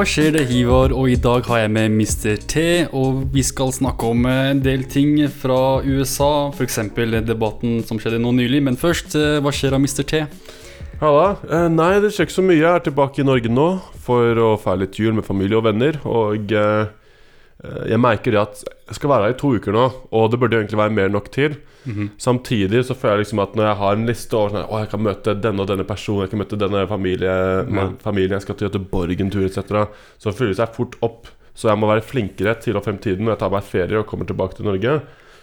Hva skjer det, Hivar? Og i dag har jeg med Mr. T, og vi skal snakke om en del ting fra USA. F.eks. debatten som skjedde nå nylig. Men først, eh, hva skjer av Mr. T? Halla. Eh, nei, det skjer ikke så mye. Jeg er tilbake i Norge nå for å feire litt jul med familie og venner. Og eh jeg merker det at jeg skal være her i to uker nå, og det burde egentlig være mer nok tid. -hmm. Samtidig så føler jeg liksom at når jeg har en liste over sånn, Å, jeg kan møte denne og denne personen, jeg kan møte denne familie, familien, jeg skal til Göteborg en tur, etc., så fylles jeg fort opp. Så jeg må være flinkere til og fremtiden når jeg tar meg ferie og kommer tilbake til Norge.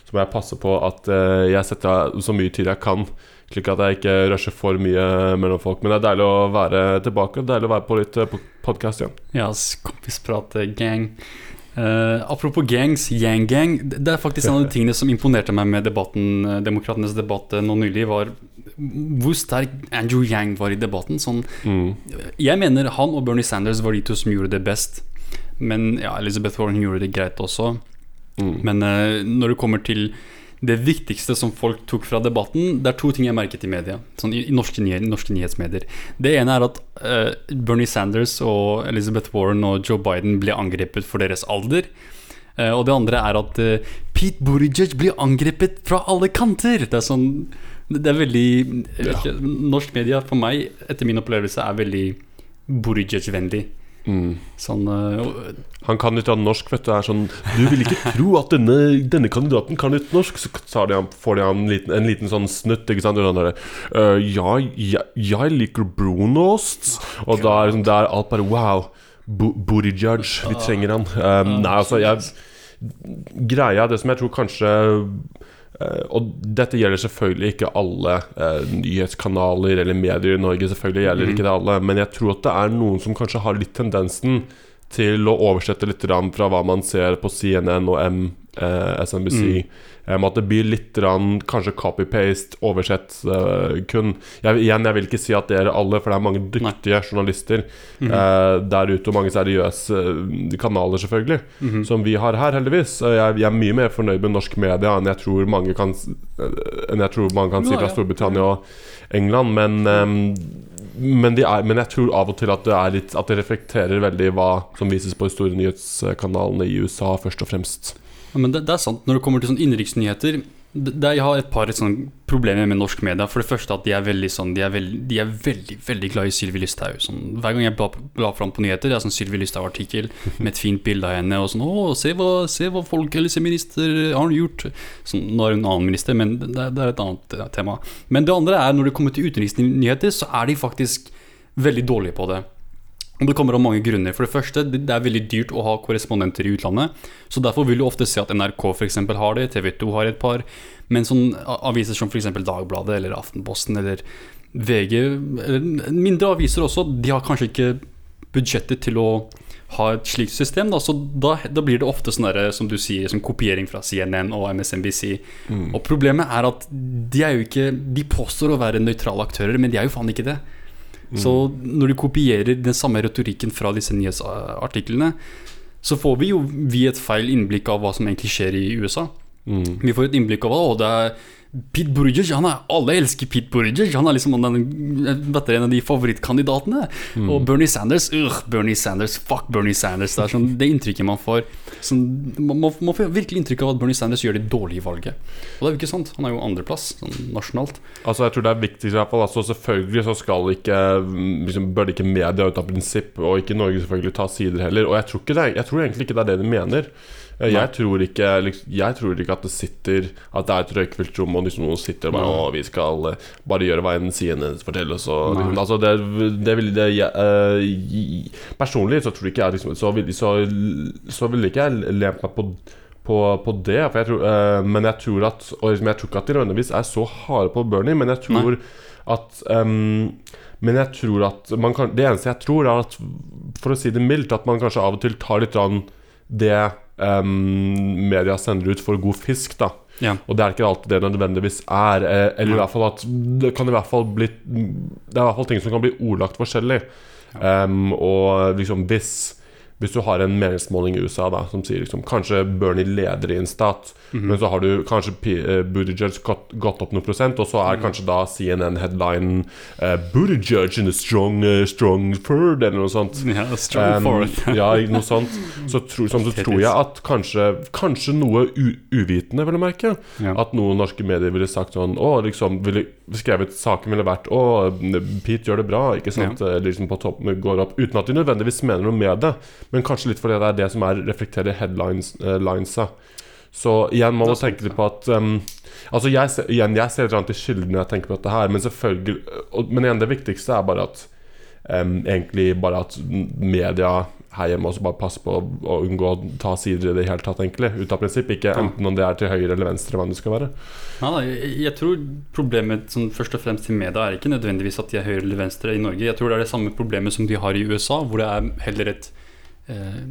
Så må jeg passe på at eh, jeg setter så mye tid jeg kan, slik at jeg ikke rusher for mye mellom folk. Men det er deilig å være tilbake. Det deilig å være på litt uh, podkast igjen. Ja, yes, kompisprat, eh, gang. Eh, apropos gangs, Yang Gang. Det det er faktisk en av de tingene som imponerte meg med debatten, eh, demokratenes debatt eh, nå nylig, var hvor sterk Andrew Yang var i debatten. Sånn, Mm. jeg mener han og Bernie Sanders var de to som gjorde det best. Men ja, Elizabeth Warren gjorde det greit også. Mm. Men uh, når det kommer til det viktigste som folk tok fra debatten, det er to ting jeg merket i media. Sånn i, i norske, i, norske nyhetsmedier. Det ene er at uh, Bernie Sanders og Elizabeth Warren og Joe Biden ble angrepet for deres alder. Uh, og det andre er at uh, Pete Buttigieg blir angrepet fra alle kanter. Det er sånn Det er veldig ikke, Norsk media for meg, etter min opplevelse, er veldig Buttigieg-vennlig. Mm. Sånn eh, Han kan ikke norsk, vet du. Er sånn Du vil ikke tro at denne, denne kandidaten kan litt norsk. Så tar de han, får de han en liten, en liten sånn snutt, ikke sant. Der, «Øh, ja, jeg, jeg liker brunost. Og da er liksom, er alt bare Wow. Bo- Booty judge. Vi trenger han. Um, nei, altså, jeg Greia, det som jeg tror kanskje og dette gjelder selvfølgelig ikke alle eh, nyhetskanaler eller medier i Norge. Selvfølgelig gjelder mm. ikke det alle Men jeg tror at det er noen som kanskje har litt tendensen til å oversette litt fra hva man ser på CNN og M, eh, SNBC. Em, at det blir litt rann, kanskje copy-paste, oversett eh, kun. Jeg, igjen, jeg vil ikke si at det er alle, for det er mange dyktige journalister Mhm. eh, der ute, og mange seriøse eh, kanaler, selvfølgelig, Mhm. som vi har her, heldigvis. Eh, Jeg, jeg er mye mer fornøyd med norsk media enn jeg tror mange kan, eh, tror man kan si fra. Storbritannia og England, men em, men, er, men jeg tror av og til at det, litt, at det reflekterer veldig hva som vises på de store nyhetskanalene i USA, først og fremst. Ja, men det, det er sant. Når det kommer til sånn innenriksnyheter Jeg har et par sånn problemer med norsk media. For det første at de er veldig sånn De er, veld, de er veldig veldig glad i Sylvi Listhaug. Sånn, hver gang jeg blar, blar fram på nyheter, det er sånn Sylvi Listhaug-artikkel med et fint bilde av henne. Og sånn 'Å, se hva, se hva folkehelseminister har gjort'. Sånn, nå er hun en annen minister, men det, det er et annet eh, tema. Men det andre er når det kommer til utenriksnyheter, så er de faktisk veldig dårlige på det. Og Det kommer av mange grunner. For det første, det er veldig dyrt å ha korrespondenter i utlandet. Så Derfor vil du ofte se at NRK for har det, TV 2 har et par. Men sånn aviser som f.eks. Dagbladet eller Aftenposten eller VG, eller mindre aviser også, de har kanskje ikke budsjettet til å ha et slikt system. Da. Så da, da blir det ofte sånn som du sier, som kopiering fra CNN og MSNBC. Og problemet er at de er jo ikke De påstår å være nøytrale aktører, men de er jo faen ikke det. Så når du kopierer den samme retorikken fra disse nyhetsartiklene, så får vi jo vi et feil innblikk av hva som egentlig skjer i USA. Mm. Vi får et innblikk av at det er Pete Buttigieg, han er, alle elsker Pete Buttigieg. Han er liksom den, vet en av de favorittkandidatene. Og Bernie Sanders, ugh, Bernie Sanders, fuck Bernie Sanders. Det er sånn, det inntrykket man får. Sånn, man, man får virkelig inntrykk av at Bernie Sanders gjør det dårlige valget. Og det er jo ikke sant. Han er jo andreplass sånn nasjonalt. Altså jeg tror det er viktigst i hvert fall altså Selvfølgelig så skal ikke mm, liksom, Bør ikke media ut av prinsipp Og ikke Norge selvfølgelig ta sider heller Og jeg tror, ikke det, jeg tror egentlig ikke det er det de mener Jeg tror, ikke, liksom, jeg tror ikke at det sitter At det er et røykfylt rom Og liksom noen sitter og bare Å, vi skal eh, bare gjøre hva en CNN forteller oss liksom, altså, det, det vil det, jeg, eh, Personlig så tror ikke jeg liksom, så, vil, så, så vil ikke jeg lent meg på på, på det. For jeg tror, uh, men jeg tror at Og liksom, jeg tror ikke at de nødvendigvis er så harde på Bernie, men jeg tror at um, Men jeg tror at man kan, Det eneste jeg tror, er at For å si det mildt, at man kanskje av og til tar litt grann det ehm, media sender ut for god fisk, da. Ja. Og det er ikke alltid det nødvendigvis er. eh, Eller i hvert fall at det kan i hvert fall bli Det er i hvert fall ting som kan bli ordlagt forskjellig. Ehm, og liksom hvis Hvis du har en meningsmåling i USA da som sier liksom kanskje Bernie leder i en stat, Mhm. men så har du kanskje P- eh, Buttigieg gått, gått opp noen prosent, og så er kanskje da CNN-headlinen uh, 'Buttigieg in a strong, uh, strong third', eller noe sånt. Ja, strong Um, ja, noe sånt. Så, tro, sånn, så tror jeg at kanskje, kanskje noe uvitende, vil jeg merke, Ja. at noen norske medier ville sagt sånn Å, liksom ville skrevet Saken ville vært Å, Pete gjør det bra, ikke sant? Ja. Liksom på toppen går opp Uten at de nødvendigvis mener noe med det, men kanskje litt fordi det er det som er reflekterer headlines eh. Så igjen, man må er tenke litt på at um, Altså jeg igjen, jeg ser litt til kilden når jeg tenker på dette her, men selvfølgelig og, Men igjen, det viktigste er bare at um, Egentlig bare at media her hjemme også bare passe på å, unngå å ta sider i det hele tatt, egentlig. Ut av prinsipp. Ikke enten om det er til høyre eller venstre, hva det skal være. Ja, jeg, jeg tror problemet som først og fremst til media er ikke nødvendigvis at de er høyre eller venstre i Norge. Jeg tror det er det samme problemet som de har i USA, hvor det er heller et eh,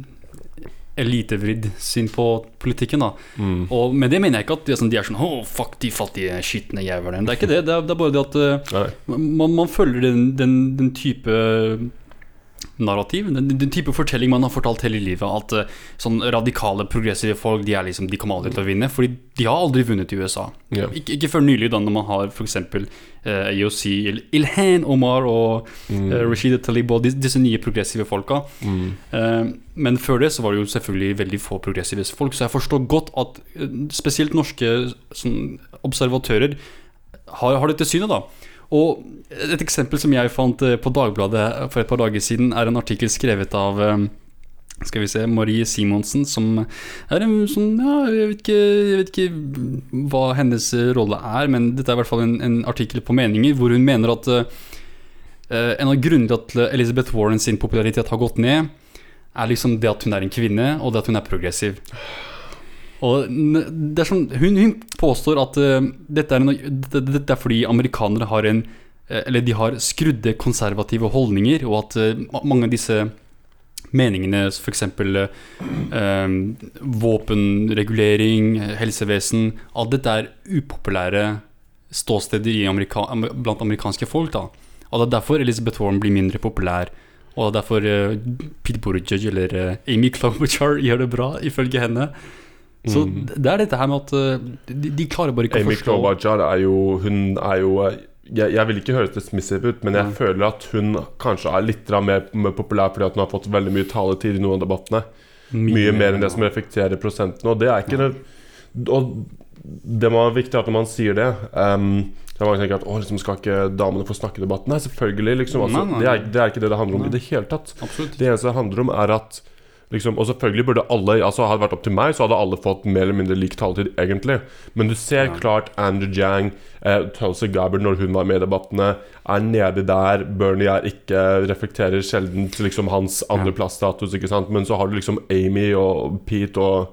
elitevridd syn på politikken. da Mm. Og med det mener jeg ikke at de er sånn, de er sånn oh, fuck de fattige, skitne jævlene. Det er ikke det. Det er, det er bare det at uh, man, man følger den, den, den type narrativ, den, den type fortelling man har fortalt hele livet. At uh, sånn radikale, progressive folk De, er liksom, de kommer aldri til å vinne. Fordi de har aldri vunnet i USA. Yeah. Ikke, ikke før nylig, da når man har f.eks. Uh, IOC, Il Ilhan Omar og Mm. uh, Rashida Talib og dis- disse nye progressive folka. Mm. Uh, men før det så var det jo selvfølgelig veldig få progressive folk, så jeg forstår godt at eh, spesielt norske sånn, observatører har, har dette synet, da. Og et eksempel som jeg fant eh, på Dagbladet for et par dager siden, er en artikkel skrevet av eh, skal vi se, Marie Simonsen, som er en sånn Ja, jeg vet ikke, jeg vet ikke hva hennes eh, rolle er, men dette er i hvert fall en, en artikkel på meninger hvor hun mener at eh, en av grunnene til at Elizabeth Warren sin popularitet har gått ned, er liksom det at hun er en kvinne, og det at hun er progressiv. Og det er sånn, hun, hun påstår at uh, dette, er en, dette, dette er fordi amerikanere har en eh, Eller de har skrudde konservative holdninger, og at uh, mange av disse meningene, f.eks. Uh, våpenregulering, helsevesen Alt dette er upopulære ståsteder amerika blant amerikanske folk. da Og det er derfor Elizabeth Warren blir mindre populær. Og det er derfor uh, Pete Buttigieg eller uh, Amy Klobuchar gjør det bra, ifølge henne. Så Mm. det er dette her med at eh, de, de klarer bare ikke Amy å forstå Klobuchar er jo Hun er jo eh, jeg, jeg vil ikke høres dismissive ut, men jeg Mm. føler at hun kanskje er litt mer, mer populær fordi hun har fått veldig mye taletid i noen av debattene. Mye mer enn det som reflekterer prosentene. Og det er ikke det Og det være viktig at når man sier det um, så mange tenker at å, liksom skal ikke damene få snakke i debatten. Nei, selvfølgelig. Liksom, altså, Nei, nei. Det, er, det er ikke det det handler om Nei. i det hele tatt. Absolutt. Det eneste det handler om, er at liksom, Og selvfølgelig burde alle Altså Hadde det vært opp til meg, så hadde alle fått mer eller mindre lik taletid, egentlig. Men du ser Ja. klart Andrew Jang, eh, Tulsa Gabbard når hun var med i debattene, er nede der. Bernie er ikke reflekterer sjelden til liksom hans Ja. andreplassstatus, ikke sant. Men så har du liksom Amy og Pete og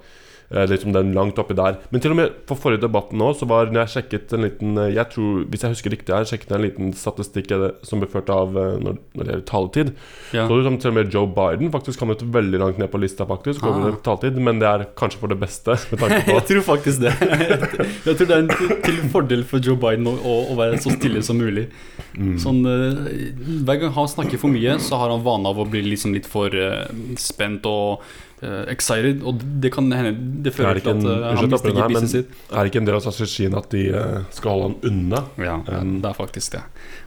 liksom den langt oppi der. Men til og med på forrige debatten nå, så var når jeg sjekket en liten eh, Jeg tror, Hvis jeg husker riktig, her sjekket jeg en liten statistikk eh, som ble ført av eh, når, når det gjelder taletid. Ja. Så liksom til og med Joe Biden faktisk kom ut veldig langt ned på lista, faktisk. Ah. Det taletid, men det er kanskje for det beste, med tanke på Jeg tror faktisk det. Jeg tror det er en til- fordel for Joe Biden å, å, være så stille som mulig. mm. Sånn, eh, hver gang han snakker for mye, så har han vane av å bli liksom litt for eh, spent og eh, excited. Og det kan hende Det Er fører det til at eh, han mister ikke deg, business sitt. Er det ikke en del av strategien at de uh, skal holde han unna? Ja, Um, det er faktisk det.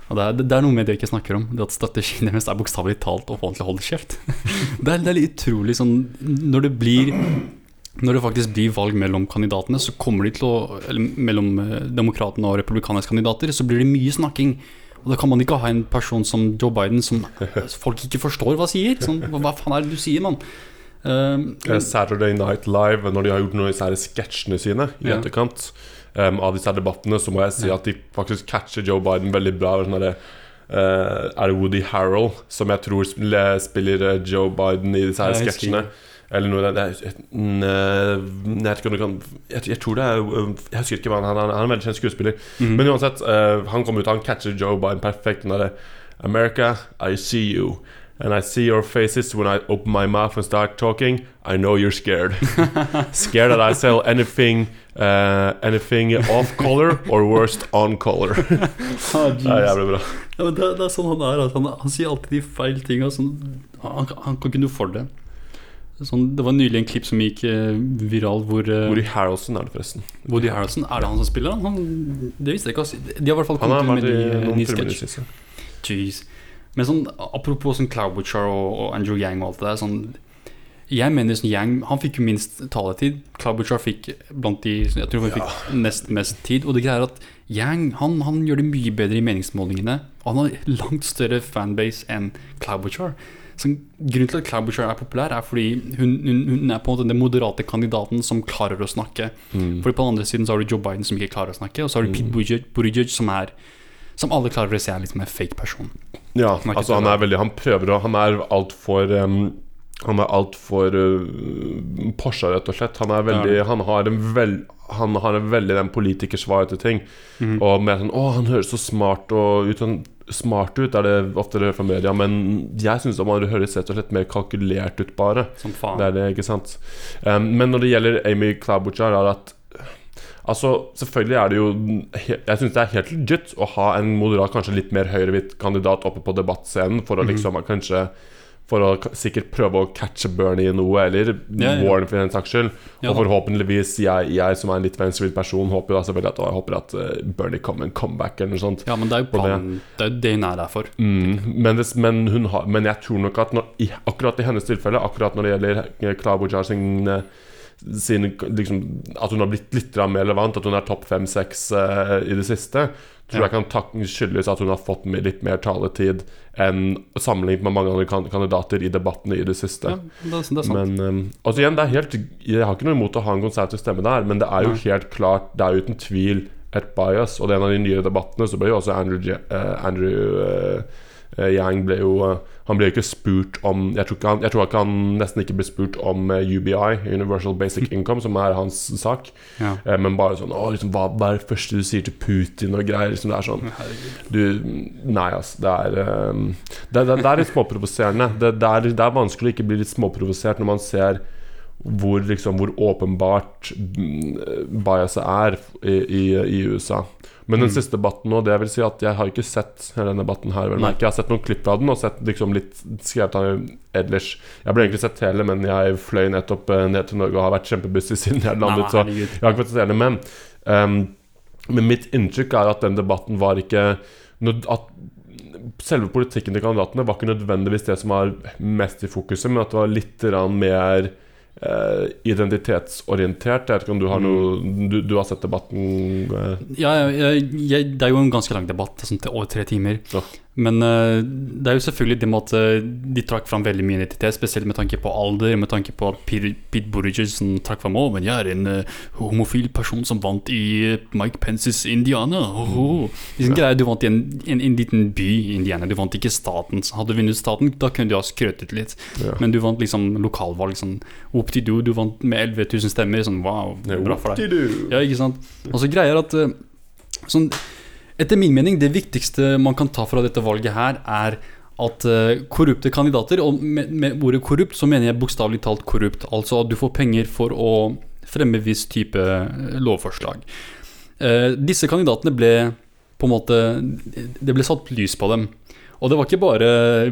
Og det er, det er noe med det jeg ikke snakker om. Det at strategien deres er bokstavelig talt å få han til å holde kjeft. det, er, det er litt utrolig sånn Når det blir Når det faktisk blir valg mellom kandidatene, så kommer de til å Eller mellom eh, demokratene og republikanske kandidater, så blir det mye snakking. Og da kan man ikke ha en person som Joe Biden som folk ikke forstår hva sier. Sånn, hva faen er det du sier, mann? Um, Saturday Night Live, når de har gjort noen av disse sketsjene sine i Ja. etterkant um, av disse debattene, så må jeg si at de faktisk catcher Joe Biden veldig bra. Sånn derre, uh, er det Woody Harrell som jeg tror spiller, eh, Joe Biden i disse sketsjene? Eller noe det er, jeg, tror det er Jeg husker ikke hva han er. Han er en veldig kjent skuespiller. Mm. Men uansett, uh, han kommer ut, han catcher Joe Biden perfekt. Den derre America, I see you. And I see your faces when I open my mouth and start talking. I know you're scared. scared that I sell anything uh, Anything off color or worst on color. Ah, det er jævlig bra. Ja, det, det er sånn han er. Altså, han, han sier alltid de feil tinga. Sånn, han, han kan ikke noe for det. Sånn, det var nylig en klipp som gikk eh, viral hvor eh, Woody Harrelson er det, forresten. Woody Harrelson Er det han som spiller han? han det visste jeg ikke. Altså. De har i hvert fall kommet med en ny sketsj. Men sånn, apropos sånn Cloud Butcher og, og Andrew Yang og alt det der sånn, Jeg mener sånn Yang Han fikk jo minst taletid. Cloud Butcher fikk blant de Jeg tror han fikk nest mest tid. Og det greia er at Yang han, han gjør det mye bedre i meningsmålingene. Han har langt større fanbase enn Cloud Butcher. Så grunnen til at Cloud Butcher er populær, er fordi hun, hun, hun er på en måte den moderate kandidaten som klarer å snakke. Mm. Fordi på den andre siden så har du Joe Biden som ikke klarer å snakke, og så har du Pete Buttigieg, Buttigieg som er Som alle klarer å se er liksom en fake person. Ja, Han altså han er veldig Han prøver å Han er altfor um, Han er altfor uh, Porsche, rett og slett. Han veldig Han har en vel han har en veldig den politikersvar til ting. Mm. Og mer sånn 'Å, han høres så smart og ut, sånn, smart ut', er det ofte det fra media. Men jeg syns han høres rett og slett mer kalkulert ut, bare. Som faen. Det er det, ikke sant? Um, men når det gjelder Amy Klobuchar, er at Altså, selvfølgelig er det jo Jeg syns det er helt legit å ha en moderat, kanskje litt mer høyrevidt kandidat oppe på debattscenen for å liksom liksom kanskje For å sikkert prøve å catche Bernie i noe, eller Ja, ja. Warren for den saks skyld. Ja, og forhåpentligvis, jeg, jeg som er en litt venstrevidd person, håper jo da selvfølgelig at, jeg håper at eh, Bernie kommer med en comeback eller noe sånt. Ja, men det er jo på det. Det hun er der for. Mm, men, det, men, hun har, men jeg tror nok at når, i, akkurat i hennes tilfelle, akkurat når det gjelder eh, Jarsing sin, eh, sin liksom, At hun har blitt litt mer relevant, at hun er topp fem-seks eh, i det siste, tror jeg kan skyldes at hun har fått litt mer taletid enn sammenlignet med mange andre kan kandidater i debattene i det siste. Ja, det, det. Men um, altså igjen, det helt Jeg har ikke noe imot å ha en konservativ stemme der, men det er jo Nei. helt klart Det er uten tvil et bias. Og er en av de nye debattene så ble jo også Andrew, eh, Andrew eh, Yang ble jo eh, Han ble ikke spurt om Jeg tror, ikke han, jeg tror ikke han nesten ikke ble spurt om eh, UBI, Universal Basic Income, som er hans sak. Ja. Eh, men bare sånn Å, liksom, hva, hva er det første du sier til Putin og greier? Liksom, det er sånn du, Nei, altså. Det er, um, det, det, det er litt småprovoserende. Det, det, er, det er vanskelig å ikke bli litt småprovosert når man ser hvor, liksom, hvor åpenbart mm, biaset er i, i, i USA. Men den Mm. siste debatten nå, det vil si at jeg har ikke sett hele denne debatten her. Jeg har sett noen klipp av den og sett liksom litt skrevet av ellers. Jeg ble egentlig sett hele, men jeg fløy nettopp eh, ned til Norge og har vært kjempebussy siden jeg landet. så jeg har ikke fått se det, men um, Men mitt inntrykk er at den debatten var ikke At selve politikken til kandidatene var ikke nødvendigvis det som var mest i fokuset, men at det var litt mer eh, identitetsorientert. Jeg vet ikke om du har noe Du, du har sett debatten? Uh. Ja, jeg, jeg, det er jo en ganske lang debatt, sånn til over tre timer. Ja. Men uh, det er jo selvfølgelig det med at eh, de trakk fram veldig mye identitet, spesielt med tanke på alder, med tanke på at Pete, Buttigieg som trakk fram over men jeg er en uh, homofil person som vant i Mike Pences Indiana. Oh, oh. Greier, du vant i en, en, en liten by i Indiana, du vant ikke staten. Hadde du vunnet staten, da kunne du ha skrøtet litt. Ja. Men du vant liksom lokalvalg. Sånn, Opp-til-du, du vant med 11 000 stemmer. Sånn, wow, bra for deg. Ja, ikke sant? Og så greier at uh, sånn, Etter min mening, det viktigste man kan ta fra dette valget her, er at eh, korrupte kandidater Og med, med ordet korrupt så mener jeg bokstavelig talt korrupt. Altså at du får penger for å fremme viss type eh, lovforslag. Eh, disse kandidatene ble på en måte Det ble satt lys på dem. Og det var ikke bare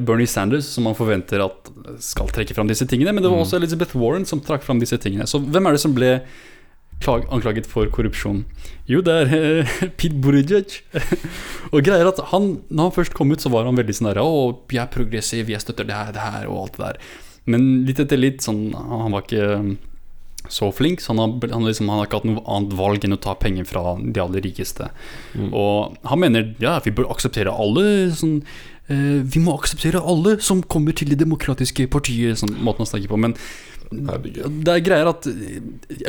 Bernie Sanders som man forventer at skal trekke fram disse tingene, men det var Mm. også Elizabeth Warren som trakk fram disse tingene. Så hvem er det som ble anklaget for korrupsjon? Jo, det er uh, Pete Buttigieg. og greier at han, når han først kom ut, så var han veldig sånn der Å, jeg er progressiv, jeg støtter det her, det her, og alt det der. Men litt etter litt, sånn Han var ikke um, så flink, så han har, han, liksom, han har ikke hatt noe annet valg enn å ta penger fra de aller rikeste. Mm. Og han mener ja, vi bør akseptere alle sånn uh, Vi må akseptere alle som kommer til det demokratiske partiet, sånn måten å snakke på. Men Herregud. det er greier at eh,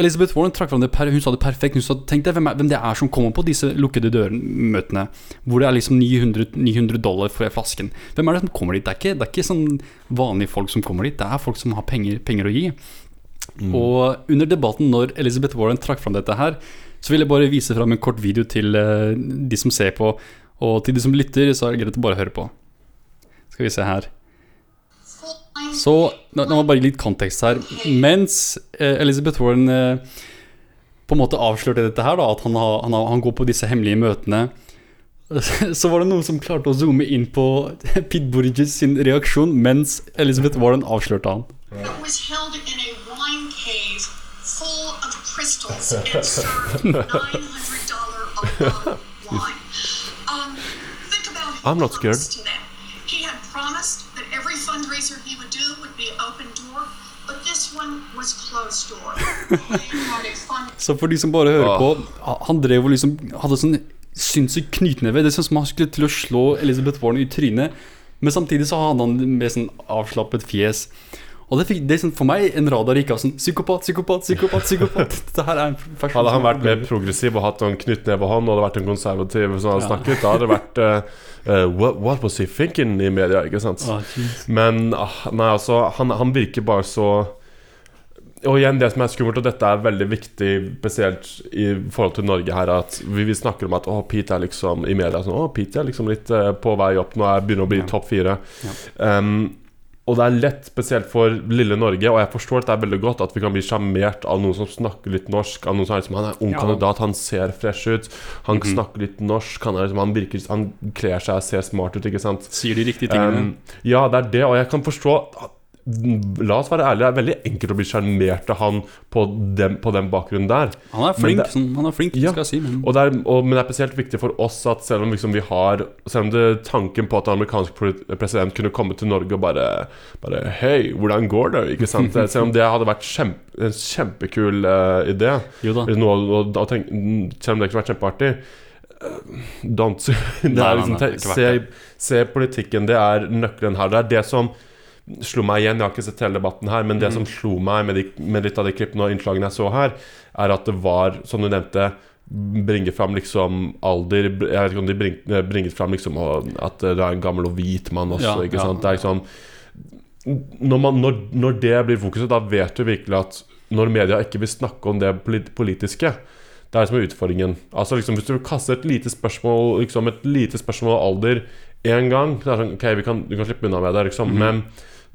Elizabeth Warren trakk fram det Hun sa det perfekt. Hun sa, Tenk deg hvem, hvem det er som kommer på disse lukkede dørmøtene, hvor det er liksom 900, 900 dollar for flasken. Hvem er det som kommer dit? Det er ikke, det er ikke sånn vanlige folk som kommer dit, det er folk som har penger, penger å gi. Mm. Og under debatten, når Elizabeth Warren trakk fram dette her, så vil jeg bare vise fram en kort video til eh, de som ser på, og til de som lytter, så er det greit å bare høre på. Skal vi se her. Så nå må meg bare gi litt kontekst her. Mens eh, Elizabeth Warren eh, på en måte avslørte dette her, da, at han, har, han, har, han går på disse hemmelige møtene, så var det noen som klarte å zoome inn på Pete Buttigieg sin reaksjon mens Elizabeth Warren avslørte han. I'm not scared. He a Så for de som bare hører på Han drev og liksom hadde sånn sinnssyk knytneve. Det er sånn som han skulle til å slå Elizabeth Warren i trynet. Men samtidig så hadde han med sånn avslappet fjes. Og det, fikk, det er sånn for meg en radar gikk av sånn Psykopat, psykopat, psykopat. psykopat Dette her er en Hadde han vært mer progressiv og hatt sånn knyttnevehånd, og hadde vært en konservativ som hadde Ja. snakket, da hadde det vært eh, what, what was he thinking i media, ikke sant? Ah. Men ah, nei, altså, han, han virker bare så Og igjen, det som er skummelt, og dette er veldig viktig, spesielt i forhold til Norge her, at vi, vi snakker om at å, Pete er liksom i media sånn Å, Pete er liksom litt uh, på vei opp, nå er begynner å bli Ja. topp fire. Ja. Um, og det er lett, spesielt for lille Norge, og jeg forstår at det er veldig godt at vi kan bli sjarmert av noen som snakker litt norsk. Av noen som er liksom, Han er ung Ja. kandidat, han ser fresh ut, han snakker litt norsk, han, liksom, han virker Han kler seg, ser smart ut, ikke sant. Sier de riktige tingene. Um, ja, det er det, og jeg kan forstå La oss være ærlige, det er veldig enkelt å bli sjarmert av han på den, på den bakgrunnen der. han er men flink, det- sånn, han er flink Ja. skal jeg si. Men Og det er, og, men det er spesielt viktig for oss at selv om liksom vi har Selv om det tanken på at en amerikansk pre- president kunne komme til Norge og bare, bare Hei, hvordan går det? Ikke sant? Selv om det hadde vært kjempe, en kjempekul uh, idé. Noe, og, og mm, selv om det kunne vært kjempeartig. eh, Don't det er liksom, se, se politikken, det er nøkkelen her. Det er det som slo meg igjen. Jeg har ikke sett hele debatten her, men det Mm. som slo meg med, de, med litt av de klippene og innslagene jeg så her, er at det var, som du nevnte Bringer fram liksom alder Jeg vet ikke om de bring, bringer fram liksom at det er en gammel og hvit mann også. Ja, ikke ja. sant? Det er liksom når, man, når, når det blir fokuset, da vet du virkelig at når media ikke vil snakke om det politiske Det er det som er utfordringen. Altså liksom Hvis du kaster et lite spørsmål Liksom et lite spørsmål om alder én gang så er det sånn, Ok, vi kan, du kan slippe unna med det, liksom. Men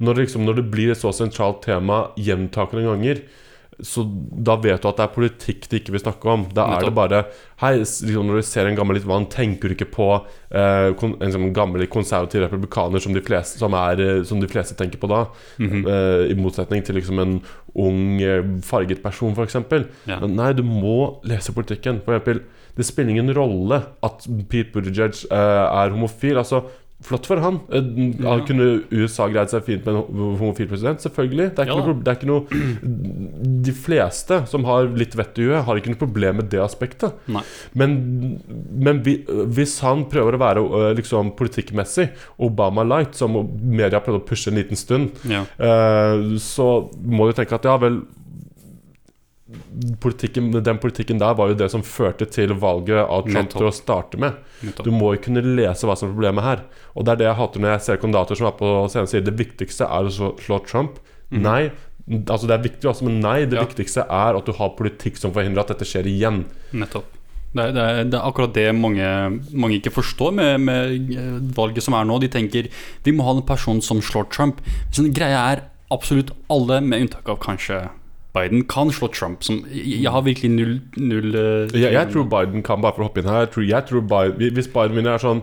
når liksom, når det blir et så sentralt tema gjentakende ganger, så da vet du at det er politikk de ikke vil snakke om. Da er det bare Hei, liksom når du ser en gammel litt vann, tenker du ikke på eh, kon, en sånn gammel konservativ republikaner som de fleste, som er, eh, som de fleste tenker på da? Mhm. eh, I motsetning til liksom en ung, eh, farget person, f.eks. Ja. Men nei, du må lese politikken. For eksempel, det spiller ingen rolle at Pete Buttigieg eh, er homofil. Altså, Flott for han. Eh, Ja. Kunne USA greid seg fint med en ho- homofil president? Selvfølgelig. Det er Ja det er ikke noe De fleste som har litt vett i huet, har ikke noe problem med det aspektet. Nei. Men, men vi, hvis han prøver å være øh, liksom politikkmessig Obama light, som media prøvde å pushe en liten stund, Ja. uh, så må du tenke at ja vel politikken, Den politikken der var jo det som førte til valget av Trump Nettopp. til å starte med. Nettopp. Du må jo kunne lese hva som er problemet her. Og det er det jeg hater når jeg ser kandidater som er på scenen sier det viktigste er å slå- Trump. Trump. Nei. Altså Det er viktig også, men nei. Det. Ja. viktigste er at du har politikk som forhindrer at dette skjer igjen. Nettopp. Det er, det, er, det er akkurat det mange, mange ikke forstår med, med eh, valget som er nå. De tenker vi må ha en person som slår Trump. Så greia er absolutt alle, med unntak av kanskje Biden, kan slå Trump. Som, jeg, har virkelig null, null eh, Jeg, jeg tror Biden kan, bare for å hoppe inn her jeg tror, jeg tror Biden, Hvis Biden vinner, er sånn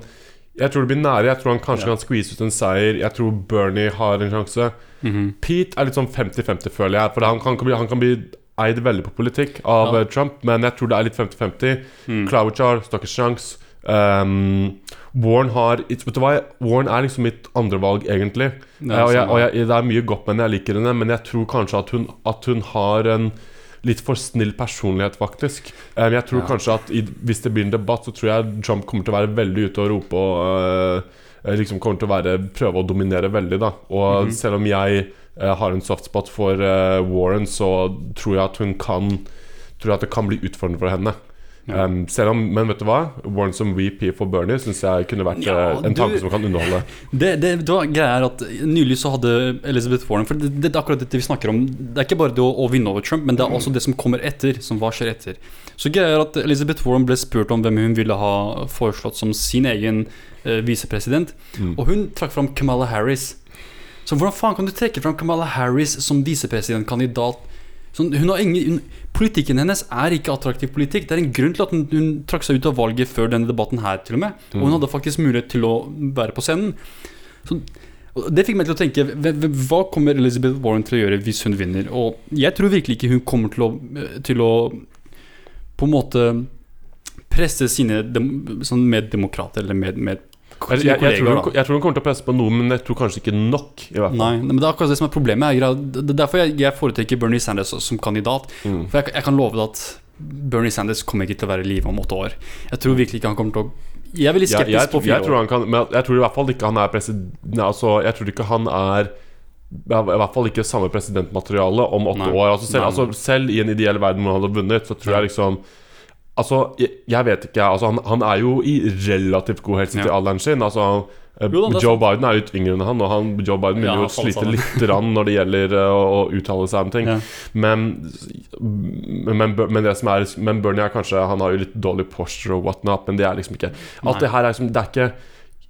Jeg tror det blir nære. Jeg tror han kanskje Ja. kan skvise ut en seier. Jeg tror Bernie har en sjanse. mhm. Pete er litt sånn 50-50, føler jeg. For han kan, han kan bli eid veldig på politikk av Ja. eh, Trump, men jeg tror det er litt 50-50. Mm. Klobuchar står ikke sjans. Um, Warren har Warren er liksom mitt andrevalg, egentlig. Det er Eh, og jeg, og jeg, det er mye godt med henne, jeg liker henne, men jeg tror kanskje at hun, at hun har en litt for snill personlighet, faktisk. Um, jeg tror Ja. kanskje at i, hvis det blir en debatt, så tror jeg Trump kommer til å være veldig ute og rope og uh, liksom kommer til å være prøve å dominere veldig, da. Og Mhm. selv om jeg uh, har en softspot for uh, Warren, så tror jeg at hun kan Tror jeg at det kan bli utfordrende for henne. Um, selv om, Men vet du hva? Warren som VP for Bernie syns jeg kunne vært Ja, eh, en tanke du- som kan underholde. Det, det, det var greia er at Nylig så hadde Elizabeth Warren For det, det er akkurat dette vi snakker om. Det er ikke bare det å, å vinne over Trump, men det er også det som kommer etter. Som hva skjer etter Så greia er at Elizabeth Warren ble spurt om hvem hun ville ha foreslått som sin egen eh, visepresident. Mm. Og hun trakk fram Kamala Harris. Så hvordan faen kan du trekke fram Kamala Harris som visepresidentkandidat? Sånn, ingen, hun, politikken hennes er ikke attraktiv politikk. Det er en grunn til at hun, hun trakk seg ut av valget før denne debatten her, til og med. Og hun hadde faktisk mulighet til å være på scenen. Så, Det fikk meg til å tenke hva kommer Elizabeth Warren til å gjøre hvis hun vinner? Og jeg tror virkelig ikke hun kommer til å, til å på en måte presse sine dem, sånn meddemokrater eller med, med Jeg, jeg, jeg, tror hun, jeg tror hun kommer til å presse på noe, men jeg tror kanskje ikke nok. I hvert fall Nei, men det er akkurat det som er problemet. Det er derfor jeg, foretrekker Bernie Sanders som kandidat. Mm. For jeg, kan love deg at Bernie Sanders kommer ikke til å være i live om åtte år. Jeg tror virkelig ikke han kommer til å Jeg er veldig skeptisk jeg, på fire tror år. han kan Men jeg tror i hvert fall ikke han er president Altså, jeg tror ikke han er I hvert fall ikke samme presidentmateriale om åtte Nei. år. Altså selv, altså selv i en ideell verden hvor han hadde vunnet, så tror jeg liksom Altså, jeg, jeg vet ikke. Altså, han, han er jo i relativt god helse til Ja. alderen sin. Altså, eh, Jo da, Joe Biden er jo litt yngre enn han, og han, Joe Biden begynner Ja, jo å slite litt når det gjelder eh, å, å uttale seg om ting. Ja. Men, men, men det som er Men Bernie er kanskje Han har jo litt dårlig posture og whatnot, men det er liksom ikke Alt det her er liksom Det er ikke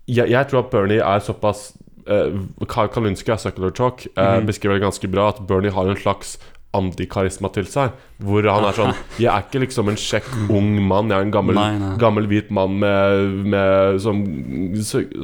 Jeg, jeg tror at Bernie er såpass uh, Karl secular av Circular Talk eh, Mhm. beskriver det ganske bra at Bernie har en slags antikarisma til seg. Hvor han er sånn Jeg er ikke liksom en kjekk ung mann. Jeg er en gammel, Nei, nei. gammel hvit mann med, med, som,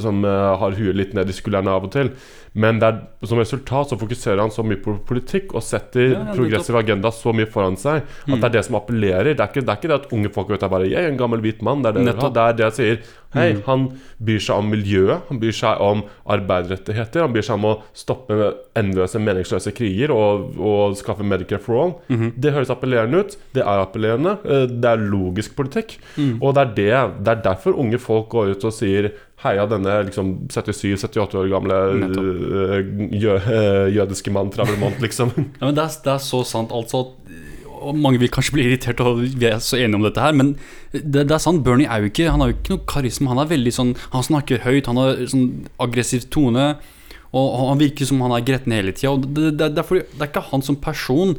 som eh, har huet litt ned i skuldrene av og til. Men det er, som resultat så fokuserer han så mye på politikk og setter Ja, ja, progressiv agenda så mye foran seg at Mm. det er det som appellerer. Det er ikke det, er ikke det at unge folk vet, er bare 'Jeg er en gammel hvit mann'. Det er det, det, er det jeg sier. Hei, Mm. han bryr seg om miljøet, han bryr seg om arbeiderrettigheter, han bryr seg om å stoppe endeløse, meningsløse kriger og, og skaffe Medicare for all. Mhm. Det høres appellerende ut. Det er appellerende. eh, Det er logisk politikk. Mm. Og det er, det, det er derfor unge folk går ut og sier Heia denne liksom 77-78 år gamle øh, jø, øh, jødiske mann fra Vermont, liksom. Ja, men det er, det er så sant. Altså, og mange vil kanskje bli irritert, og vi er så enige om dette her, men det, det er sant. Bernie er jo ikke Han har jo ikke noe karisma. Han er veldig sånn Han snakker høyt, han har sånn aggressiv tone. Og han virker som han er gretten hele tida. Det, det, det, det er ikke han som person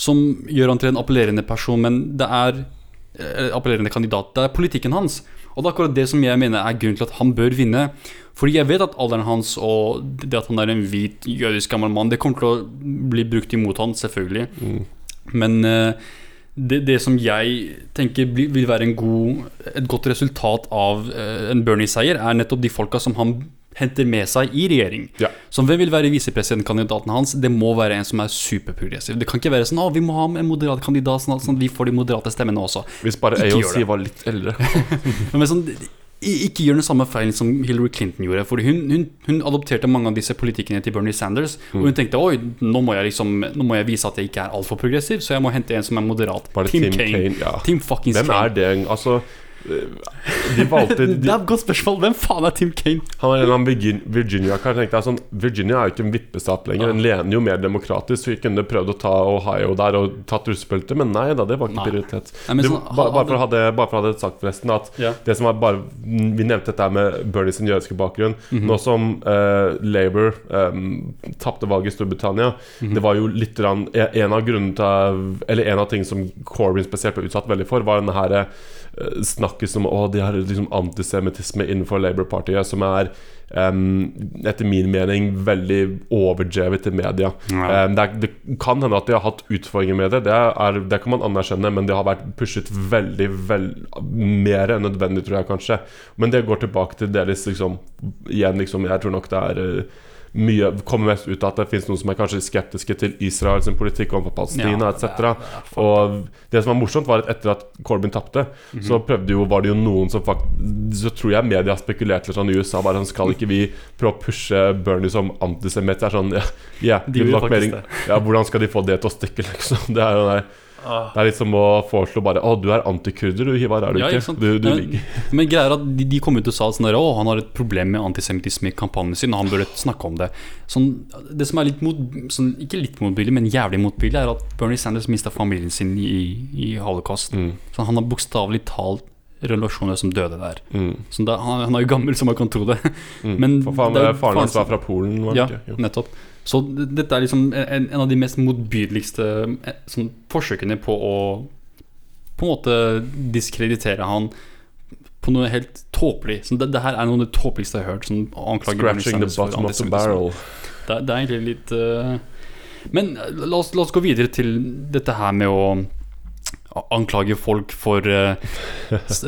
som gjør han til en appellerende person, men det er eh, appellerende kandidat. Det er politikken hans. Og det er akkurat det som jeg mener er grunnen til at han bør vinne. Fordi jeg vet at alderen hans og det at han er en hvit jødisk gammel mann, det kommer til å bli brukt imot han, selvfølgelig. Men eh, det, det som jeg tenker vil være en god, et godt resultat av eh, en Bernie-seier, er nettopp de folka som han henter med seg i regjering. Ja. Som hvem vil være visepresidentkandidaten hans? Det må være en som er superprogressiv. Det kan ikke være sånn at vi må ha en moderat kandidat, sånn at sånn vi får de moderate stemmene også. Hvis bare AOC var litt eldre. Men sånn, ikke gjør den samme feilen som Hillary Clinton gjorde. For hun, hun, hun adopterte mange av disse politikkene til Bernie Sanders. Og Mm. hun tenkte oi, nå må jeg liksom Nå må jeg vise at jeg ikke er altfor progressiv, så jeg må hente en som er moderat. Bare Tim Kaine, ja. Tim Hvem er det? Altså De valgte Det er et godt spørsmål. Hvem faen er Tim Kane? Han er en av Virginia-kar. sånn, Virginia er jo ikke en vippestat lenger. Den lener jo mer demokratisk. Så Vi kunne prøvd å ta Ohio der og tatt russebeltet, men nei da, det var ikke prioritet. Nei, sånn, sånn, bare, bare, for å ha det, bare for å ha det sagt, forresten, at yeah. det som var bare Vi nevnte dette med Bernie sin jødiske bakgrunn. Mhm. Nå som uh, Labour um, tapte valget i Storbritannia, Mhm. det var jo litt rann, En av grunnene til Eller en av tingene som Corbyn spesielt ble utsatt veldig for, var denne her eh, om som Å, de har liksom antisemittisme innenfor Labour-partiet, som er um, etter min mening veldig overdrevet i media. Ja. Em, det, er, det kan hende at de har hatt utfordringer med det, det, er, det kan man anerkjenne, men det har vært pushet veldig vel, mer enn nødvendig, tror jeg kanskje. Men det går tilbake til deres liksom Igjen, liksom, jeg tror nok det er eh, mye kommer mest ut av at det finnes noen som er kanskje skeptiske til Israels politikk overfor Palestina Ja, etc. Og det som var morsomt, var at etter at Corbyn tapte, så prøvde jo, var det jo noen som faktisk Så tror jeg media spekulerte litt sånn i USA. Bare sånn, Skal ikke vi prøve å pushe Bernie som antisemitt? Det er sånn, ja, yeah, De. Ja, hvordan skal de få det til å stikke, liksom? Det er jo det. Det er litt som å foreslå bare Å, du er antikurder, du, Hivar, er du Ja, ikke? Du, du men, men greia er at de, de kom ut og sa sånn der, Å, han har et problem med antisemittisme i kampanjen sin, og han burde snakke om det. Sånn, det som er litt mot, sånn, Ikke litt motbydelig, men jævlig motbydelig, er at Bernie Sanders mista familien sin i, i holocaust. Mm. Så han har bokstavelig talt relasjoner som døde der. mm, Så da, han, han er jo gammel, så man kan tro det. mm. Men For faen, det faren hans var fra Polen, var Ja, ikke? Nettopp. Så dette er liksom en, en av de mest motbydeligste eh, sånn, forsøkene på å På en måte diskreditere han på noe helt tåpelig. Så det, det her er noe av det tåpeligste jeg har hørt. Sånn, Scratching the bottom of the barrel. Det, det er egentlig litt uh... Men eh, la oss, la oss gå videre til dette her med å anklage folk for eh,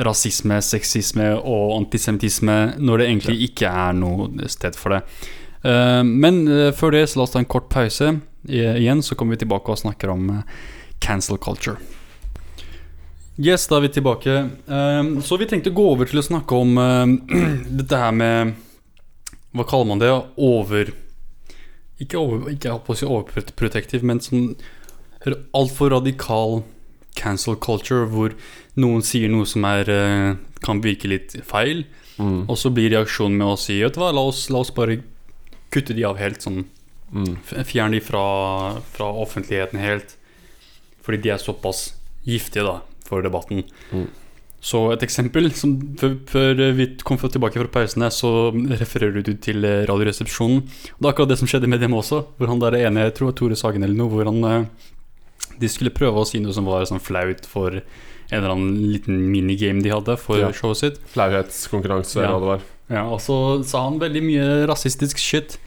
rasisme, sexisme og antisemittisme når det egentlig ikke er noe sted for det. Eh, men eh, før det, så la oss ta en kort pause. I, igjen så kommer vi tilbake og snakker om eh, cancel culture. Yes, da er vi tilbake. Eh, så vi tenkte å gå over til å snakke om eh, dette her med Hva kaller man det? Over Ikke, over, ikke overprotektiv, men sånn altfor radikal cancel culture, hvor noen sier noe som er, eh, kan virke litt feil, Mm. og så blir reaksjonen med å si Vet du hva, la oss, la oss bare kutte de av helt. Sånn, Mm. Fjerne de fra, fra offentligheten helt. Fordi de er såpass giftige da for debatten. Mm. Så et eksempel som før, før vi kom tilbake fra pausen, så refererer du til eh, Radioresepsjonen. Og Det er akkurat det som skjedde med dem også. Hvor han der ene, jeg tror det var Tore Sagen eller noe, hvor han eh, De skulle prøve å si noe som var sånn flaut for en eller annen liten minigame de hadde for Ja. showet sitt. Flauhetskonkurranse, Ja. eller hva det var. Ja, og så sa han veldig mye rasistisk shit.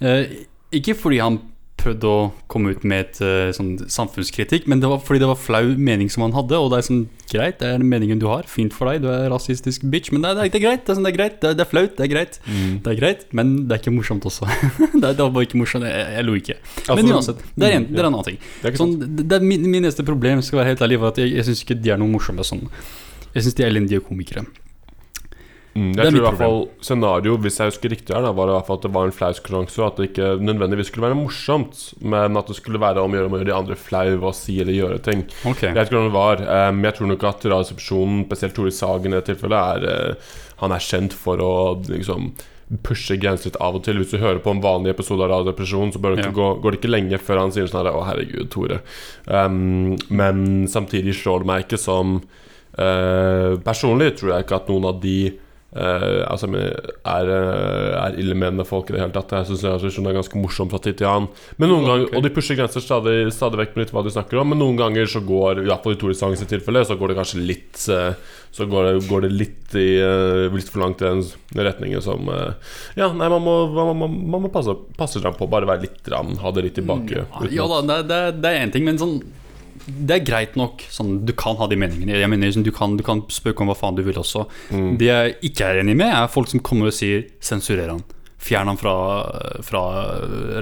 Eh, ikke fordi han prøvde å komme ut med et eh, sånn samfunnskritikk, men det var fordi det var flau mening som han hadde. Og det er sånn greit, det er den meningen du har. Fint for deg, du er rasistisk bitch. Men det er, det er greit, det er, sånn, det er greit, det er, det er flaut, det er greit. Det er greit, men det er ikke morsomt også. det, er, det var bare ikke morsomt, jeg, jeg lo ikke. Altså, men uansett, det er en, mm, det er ja. en annen ting. Det er Sånn, er min, min neste problem, skal være helt ærlig, var at jeg, jeg syns ikke de er noe morsomme sånn. Jeg syns de er elendige komikere. Mm, jeg tror i hvert fall scenario, hvis jeg husker riktig, her da, var i hvert fall at det var en flauskonkurranse, og at det ikke nødvendigvis skulle være morsomt, men at det skulle være om å gjøre om å gjøre de andre flau og si eller gjøre ting. Okay. Jeg vet ikke hvordan det var, Um, jeg tror nok at Radioresepsjonen, spesielt Tore Sagen i det tilfellet, er, uh, han er kjent for å liksom pushe grenser litt av og til. Hvis du hører på en vanlig episode av Radioresepsjonen, så det Ja. gå, går det ikke lenge før han sier sånn her Å, herregud, Tore. Um, men samtidig slår det meg ikke som uh, Personlig tror jeg ikke at noen av de eh, altså, er, eh, er illemenende folk i det hele tatt. Jeg syns det er ganske morsomt fra tid til annen. Men noen ganger, Og de pusher grenser stadig, stadig vekk med litt hva de snakker om, men noen ganger så går iallfall i Tore Sangs tilfelle Så går det kanskje litt eh, Så går det, går det litt i litt for langt i den retningen som Ja, nei, man må, man, man, man må passe, passe seg på. Bare være litt rann, Ha det litt i bak uten Ja at- da, det, det, det er én ting, men sånn Det er greit nok. Sånn, du kan ha de meningene. Jeg mener, sånn, du, kan, du kan spøke om hva faen du vil også. Mm. Det jeg ikke er enig med, er folk som kommer og sier 'sensurer han'. Fjern han fra, fra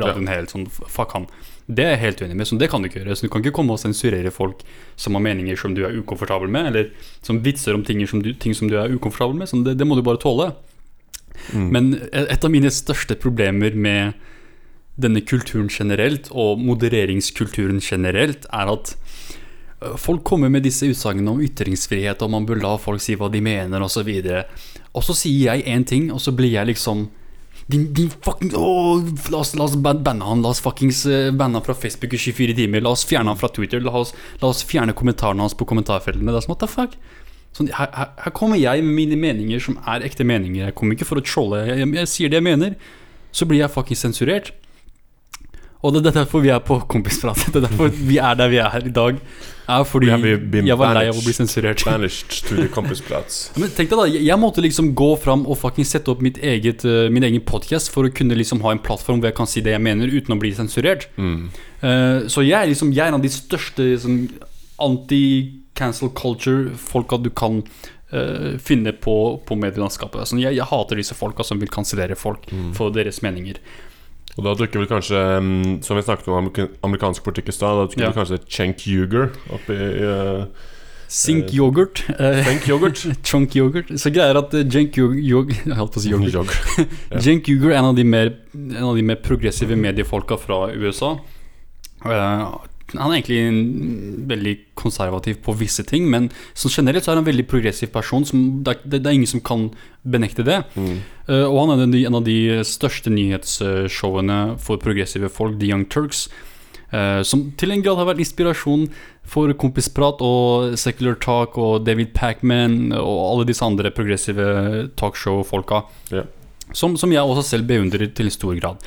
radioen helt. Sånn, fuck han. Det er jeg helt uenig med. Sånn, det kan du ikke gjøre. Så du kan ikke komme og sensurere folk som har meninger som du er ukomfortabel med, eller som vitser om ting som du, ting som du er ukomfortabel med. Sånn, det, det må du bare tåle. Mm. Men et et av mine største problemer med denne kulturen generelt, og modereringskulturen generelt, er at øh, folk kommer med disse utsagnene om ytringsfrihet, og man bør la folk si hva de mener, osv. Og så sier jeg én ting, og så blir jeg liksom din, din fucking oh, la, oss, banne han, la oss fuckings eh, banne han fra Facebook i 24 timer, la oss fjerne han fra Twitter, la oss, la oss fjerne kommentarene hans på kommentarfeltene. Det er sånn, what the fuck? Sånn, her, her, her kommer jeg med mine meninger som er ekte meninger. Jeg kommer ikke for å trolle. Jeg, jeg, jeg sier det jeg mener, så blir jeg fuckings sensurert. Og det er derfor vi er på kompisprat. Det er derfor vi er der vi er her i dag. Er fordi jeg var lei av å bli sensurert. Men tenk deg da, jeg, måtte liksom gå fram og fucking sette opp mitt eget, eh, min egen podcast for å kunne liksom ha en plattform hvor jeg kan si det jeg mener uten å bli sensurert. Mm. Eh, så jeg er liksom Jeg er en av de største liksom, anti-cancel culture-folka du kan uh, finne på, på medielandskapet. Sånn, jeg, jeg hater disse folka som vil kansellere folk for deres meninger. Og da dukker vel kanskje, mm, som vi snakket om amerikansk politikk i stad, da dukker Ja. vel kanskje Chenk Yuger opp i uh, Sink yoghurt. eh, yoghurt. Chunk yoghurt. Så greia er at Jenk Yog... Yog, jeg holdt på å si yoghurt. Yoghurt. Uygur er en av de mer, en av de mer progressive mediefolka fra USA. Han er egentlig en, veldig konservativ på visse ting, men som generelt så er han en veldig progressiv person. Som, det, er, det, er ingen som kan benekte det. Mm. Uh, og han er en av de største nyhetsshowene for progressive folk, The Young Turks. Uh, som til en grad har vært inspirasjon for Kompisprat og Secular Talk og David Pacman og alle disse andre progressive talkshow-folka. Yeah. Som, som jeg også selv beundrer til stor grad.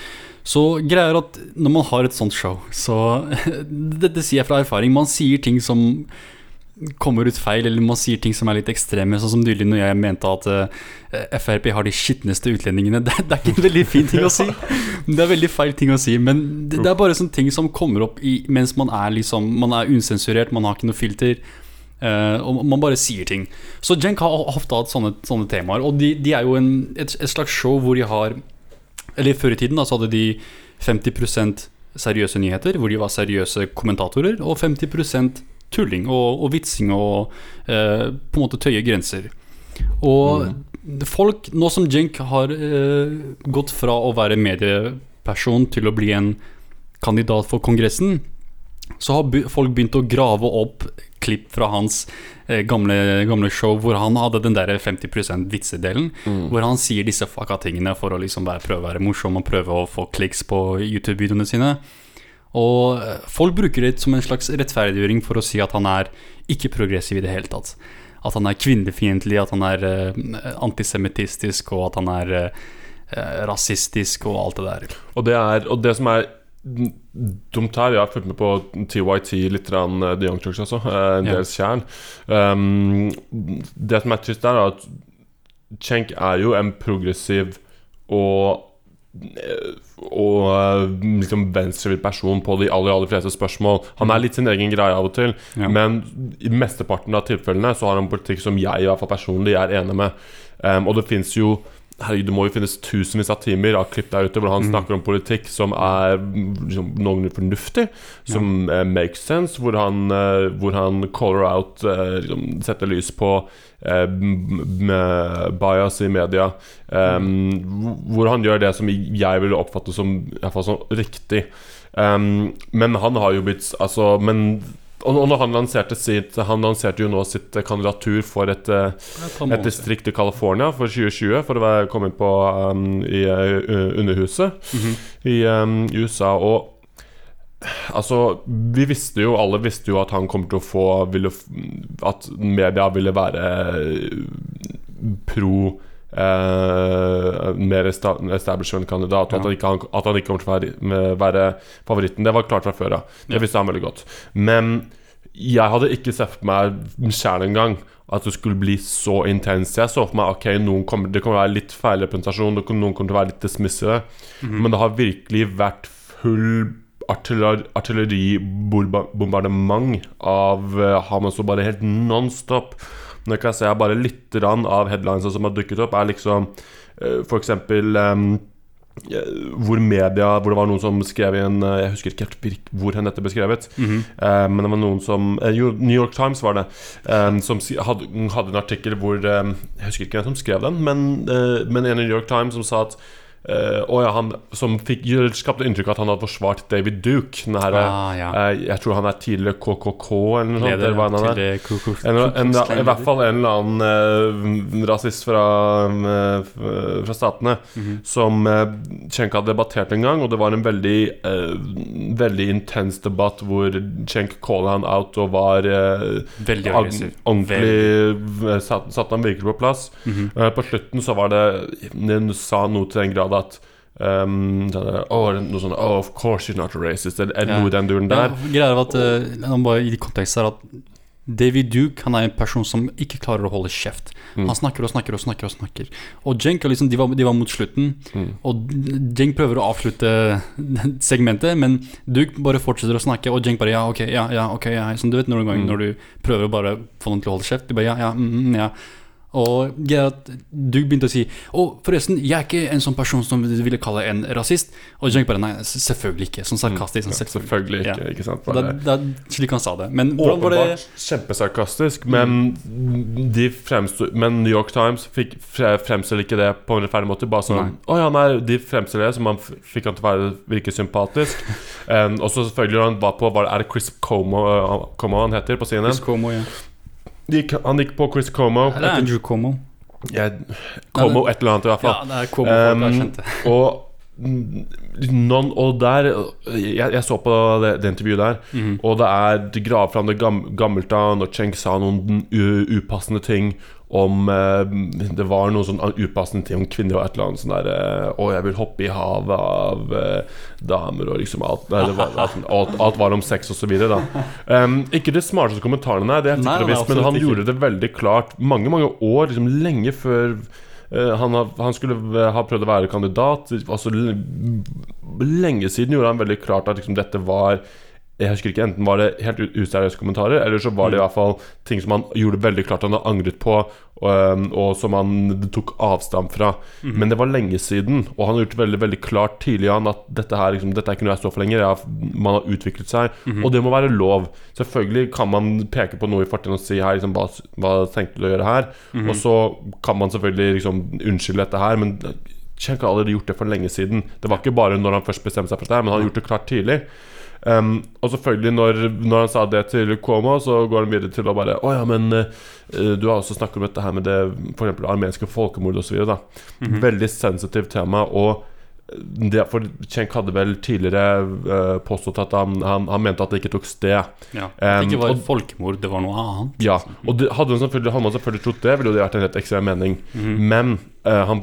Så greier at når man har et sånt show, så Dette sier jeg fra erfaring. Man sier ting som kommer ut feil, eller man sier ting som er litt ekstreme. Sånn som nylig når jeg mente at eh, Frp har de skitneste utlendingene. Det, det er ikke en veldig fin ting å si. Det er veldig feil ting å si, men det, det er bare sånne ting som kommer opp i, mens man er liksom Man er unsensurert, man har ikke noe filter. Uh, og man bare sier ting. Så Jenk har ofte hatt sånne, sånne temaer. Og de, de er jo en, et, et slags show hvor de har Eller før i tiden da, så hadde de 50% seriøse nyheter, hvor de var seriøse kommentatorer, og 50% tulling og, og vitsing og eh, på en måte tøye grenser. Og folk, nå som Jenk har eh, gått fra å være medieperson til å bli en kandidat for Kongressen, så har folk begynt å grave opp klipp fra hans eh, gamle, gamle show hvor han hadde den der 50% vitsedelen, hvor han sier disse fucka tingene for å liksom være, prøve å være morsom og prøve å få kliks på YouTube-videoene sine. Og eh, folk bruker det som en slags rettferdiggjøring for å si at han er ikke progressiv i det hele tatt. At han er kvinnefiendtlig, at han er eh, antisemittistisk, og at han er rasistisk og alt det der. Og det, er, og det som er dumt her Jeg har fulgt med på TYT litt, grann, eh, The Young Church også, eh, en Ja. del tjern. Um, det som er trist, der er at Chenk er jo en progressiv og eh, og liksom venstrevidd person på de aller aller fleste spørsmål. Han er litt sin egen greie av og til, Ja. men i mesteparten av tilfellene så har han en politikk som jeg i hvert fall personlig er enig med. Um, og det fins jo Herregud, det må jo finnes tusenvis av timer av klipp der ute hvor han snakker om politikk som er mm, liksom, noenlunde fornuftig, som eh, makes sense, hvor han, uh, hvor han caller out uh, liksom, Setter lys på bias i media. Um, hvor- hvor han gjør det som jeg ville oppfatte som, i hvert fall som riktig. Um, men han har jo blitt Altså, men og når han lanserte sitt Han lanserte jo nå sitt kandidatur for et, eh, et distrikt i California for 2020, for å være, komme inn på um, i uh, Underhuset. I um, USA. Og altså Vi visste jo, alle visste jo at han kom til å få ville, At media ville være eh, pro eh, mer esta- establishment-kandidat, og at, han ikke, at han ikke kommer til å være, være favoritten. Det var klart fra før av. Det visste han veldig godt. Men jeg hadde ikke sett for meg sjæl engang at det skulle bli så intenst. Jeg så for meg ok, kommer, det kommer til å være litt feil representasjon, noen kommer til å være litt dismissive, men det har virkelig vært full artilleri- artilleribombardement av uh, Hamas og bare helt nonstop. Når jeg ser bare litt grann av headlinesa som har dukket opp, er liksom f.eks. for eksempel um, eh, hvor media Hvor det var noen som skrev i en eh, Jeg husker ikke helt hvor hen dette ble skrevet. Eh, men det var noen som eh, New York Times var det. eh, som hadde, hadde en artikkel hvor eh, Jeg husker ikke hvem som skrev den, men, eh, men en i New York Times som sa at eh, og ja, han som fikk, skapte inntrykk av at han hadde forsvart David Duke. Den her, Ah, ja. uh, jeg tror han er tidligere KKK eller noe sånt. Leder eller er. En, en, Klan I hvert fall en eller annen uh, rasist fra, fra statene Mhm. som uh, Cenk hadde debattert en gang, og det var en veldig Veldig intens debatt hvor Cenk calla han out og var Veldig aggressiv. ordentlig satt, sat han virkelig på plass. Mhm. Eh, på slutten så var det Hun sa noe til den grad at um, sånn oh, noe sånn Oh, of course you're not a racist. Eller noe i den duren Ja, der. er at uh, bare i kontekst her at David Duke han er en person som ikke klarer å holde kjeft. Mm. Han snakker og snakker og snakker. Og snakker Og Jenk liksom, de var, de var mot slutten, Mm. og Jenk prøver å avslutte segmentet, men Duke bare fortsetter å snakke, og Jenk bare ja, ok, ja, ja, ok. Ja. Som du vet noen ganger Mm. når du prøver å bare få noen til å holde kjeft. De bare ja, ja, mm, mm, ja. Og ja, du begynte å si Og forresten, jeg er ikke en sånn person som du ville kalle en rasist. Og Junk bare nei, selvfølgelig ikke. Sånn sarkastisk. Sånn, Ja, selvfølgelig ikke. Ja. Ikke sant? Da, Bare- da, slik han sa det. Men hvordan var det kjempesarkastisk, men, de fremstod, men New York Times fikk fre, fremstiller ikke det på en rettferdig måte. Bare sånn Nei. Å ja, nei, de fremstiller det som han fikk han til å virke sympatisk. um, og så selvfølgelig når han var på var det, Er det Chris Como, uh, Como han heter på Chris CNN? Como, ja. Gikk, han gikk på Chris Como. Eller Andrew Como. Ja, Como et eller annet, i hvert fall. Ja, det er Como Um, har kjent det. Og Non, og der Jeg, jeg så på det, det intervjuet der, mm. og det er De graver fram det gam, gammelt av når Cheng sa noen upassende ting om eh, Det var noen sånn upassende ting om kvinner og et eller annet sånn derre eh, Å, jeg vil hoppe i havet av eh, damer og liksom alt nei, det var, alt, alt, alt var om sex og så videre, da. Um, ikke de smarteste kommentarene, nei, det er Nei, sikkert men han ikke. gjorde det veldig klart mange, mange år, liksom lenge før Eh, han, han skulle eh, ha prøvd å være kandidat. Altså, lenge siden gjorde han veldig klart at liksom, dette var Jeg husker ikke, Enten var det helt useriøse kommentarer, eller så var det i hvert fall ting som han gjorde veldig klart han hadde angret på, og, og som han tok avstand fra. Men det var lenge siden, og han har gjort veldig veldig klart tidlig an at dette her liksom, Dette er ikke noe jeg står for lenger. Har, man har utviklet seg, og det må være lov. Selvfølgelig kan man peke på noe i fortiden og si her, liksom, hva, hva tenkte du å gjøre her? Og så kan man selvfølgelig liksom unnskylde dette her, men Cenk har allerede gjort det for lenge siden. Det var ikke bare når han først bestemte seg for dette, men han har gjort det klart tidlig. Um, og selvfølgelig, når, når han sa det til Cuomo, så går han videre til å bare Å ja, men uh, du har også snakket om dette her med det f.eks. armenske folkemordet osv. Mm -hmm. Veldig sensitivt tema. Og for Cenk hadde vel tidligere eh, påstått at han, han, han mente at det ikke tok sted. Ja. At det ikke var Um, et folkemord, det var noe annet. Ja, og det, hadde, han selvfølgelig, hadde man selvfølgelig trodd det, ville det vært en helt ekstrem mening. Mhm. Men eh, han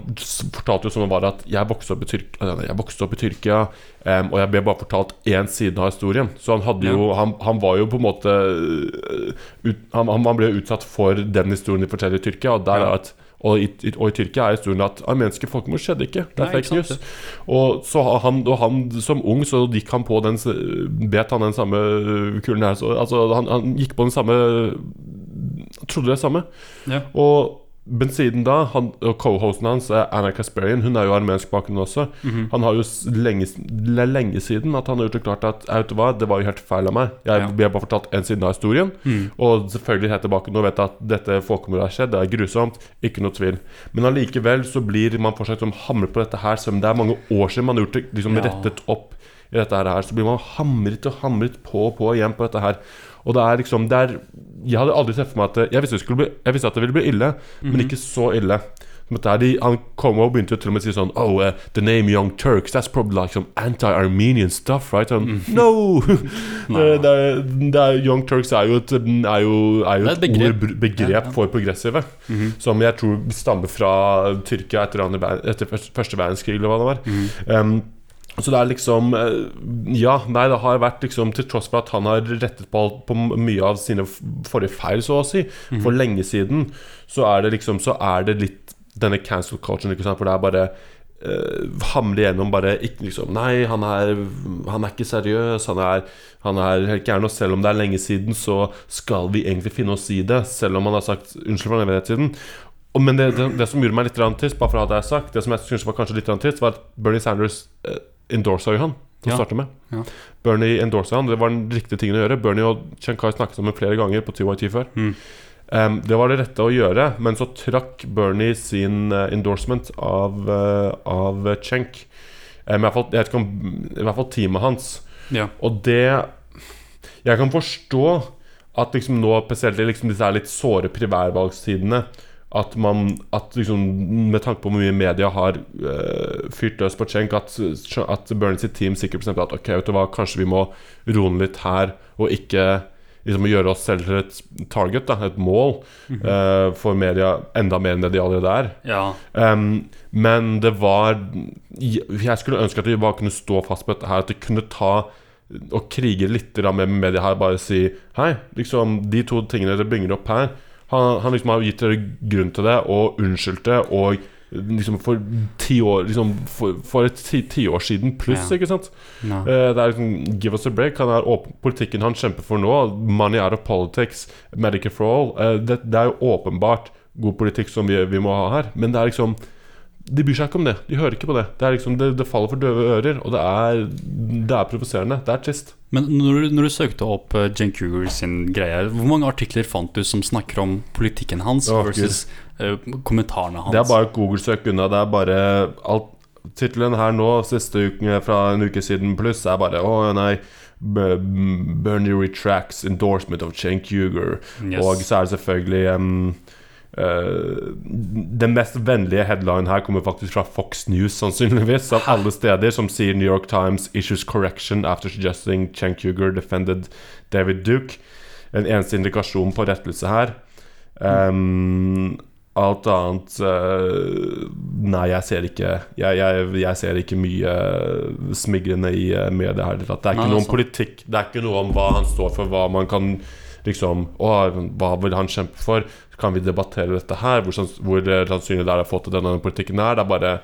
fortalte jo som det var at jeg vokste opp i, Tyrk eh, vokste opp i Tyrkia, em, og jeg ble bare fortalt én side av historien. Så han hadde jo han, han var jo på en måte eh, ut, han, han han ble utsatt for den historien de forteller i Tyrkia, og der Ja. er at og i, i- og i Tyrkia er historien at armenske folkemord skjedde ikke. Det er Nei, fake news. Og, så han, og han som ung så gikk han på den Bet han den samme kulen her. Så, altså, han, han gikk på den samme Trodde det samme. Ja. Og men siden da, han, og co-hosten hans, er Anna Kasperian, hun er jo armensk bakgrunn også. Mhm. Han har jo lenge, lenge siden at han har gjort det klart at hva, det var jo helt feil av meg. Jeg Ja. ble bare fortalt en side av historien. Mm. Og selvfølgelig helt tilbake nå vet jeg at dette folkemordet har skjedd. Det er grusomt. Ikke noe tvil. Men allikevel så blir man fortsatt som hamret på dette her, selv om det er mange år siden man har gjort det liksom Ja. rettet opp i dette her, så blir man hamret og hamret på og på igjen på dette her. Og det er liksom det er, Jeg hadde aldri sett for meg at jeg, visste det bli, jeg visste at det ville bli ille, men ikke så ille. Det de, han kom og begynte til og med å si sånn Oh, uh, the name Young Turks, that's probably like some anti-Armenian stuff, right? Sånn, No! Nei. det er, det er, Young Turks er jo et, er jo, er jo et et begrep. ord, begrep Ja, ja. for progressive. Mhm. Som jeg tror stammer fra Tyrkia etter, andre, etter første, verdenskrig, eller hva det var. Mhm. Um, så det er liksom eh, Ja, nei, det har vært liksom Til tross for at han har rettet på, på mye av sine forrige feil, så å si, for lenge siden, så er det liksom Så er det litt denne cancel culturen, ikke sant, for det er bare uh, hamre igjennom bare ikke liksom Nei, han er, han er ikke seriøs, han er, han er helt gæren. Og selv om det er lenge siden, så skal vi egentlig finne oss i det. Selv om han har sagt unnskyld for den evigheten. Og, men det, det, det som gjorde meg litt trist, bare for å ha det sagt, det som jeg synes var kanskje litt trist, var at Bernie Sanders uh, endorsa jo han til å Ja. starte med. Ja. Bernie endorsa han, det var den riktige tingen å gjøre. Bernie og Chen snakket snakket sammen flere ganger på TYT før. Mm. Um, det var det rette å gjøre, men så trakk Bernie sin eh, endorsement av, uh, av Cenk. Um, fall, jeg vet ikke om, I hvert fall teamet hans. Ja. Og det Jeg kan forstå at liksom nå, spesielt i liksom disse litt såre primærvalgstidene at man at liksom, Med tanke på hvor mye media har uh, fyrt løs på Cenk, at, at Bernie sitt team sikkert bestemte at ok, vet du hva, kanskje vi må roe ned litt her, og ikke liksom gjøre oss selv til et target, da, et mål, eh, for media enda mer enn det de allerede er. ja. Um, men det var Jeg skulle ønske at vi bare kunne stå fast på dette her. At det kunne ta og krige litt med media her. Bare si Hei, liksom de to tingene dere bringer opp her Han, han liksom har gitt dere grunn til det og unnskyldt det. Og liksom for ti år Liksom for, for et ti- tiår siden pluss, Ja. ikke sant? No. Uh, det er liksom Give us a break. Han er åpen, politikken han kjemper for nå, money out of politics, Medicare for all, uh, det, det er jo åpenbart god politikk som vi, vi må ha her. Men det er liksom De bryr seg ikke om det. De hører ikke på det. Det, er liksom, det, det faller for døve ører, og det er, det er provoserende. Det er trist. Men når du, når du søkte opp uh, Jen Cougar sin greie, hvor mange artikler fant du som snakker om politikken hans oh, versus uh, kommentarene hans? Det er bare et Google-søk unna. Det er bare alt Tittelen her nå, siste uke fra en uke siden pluss, er bare Å nei, B- Bernie retracts endorsement of Jen Cougar. Yes. Og så er det selvfølgelig em, eh, Den mest vennlige headline her kommer faktisk fra Fox News, sannsynligvis. Av alle steder, som sier New York Times issues correction after suggesting Chen Cougar defended David Duke. En eneste indikasjon på rettelse her. Um, alt annet uh, Nei, jeg ser ikke Jeg, jeg, jeg ser ikke mye smigrende i mediet media her. det er ikke Nei, noe om politikk. Det er ikke noe om hva han står for, hva man kan liksom Å, hva vil han kjempe for? Kan vi debattere dette her? Hvor, hvor eh, sannsynlig det er å få til denne politikken her? Det er bare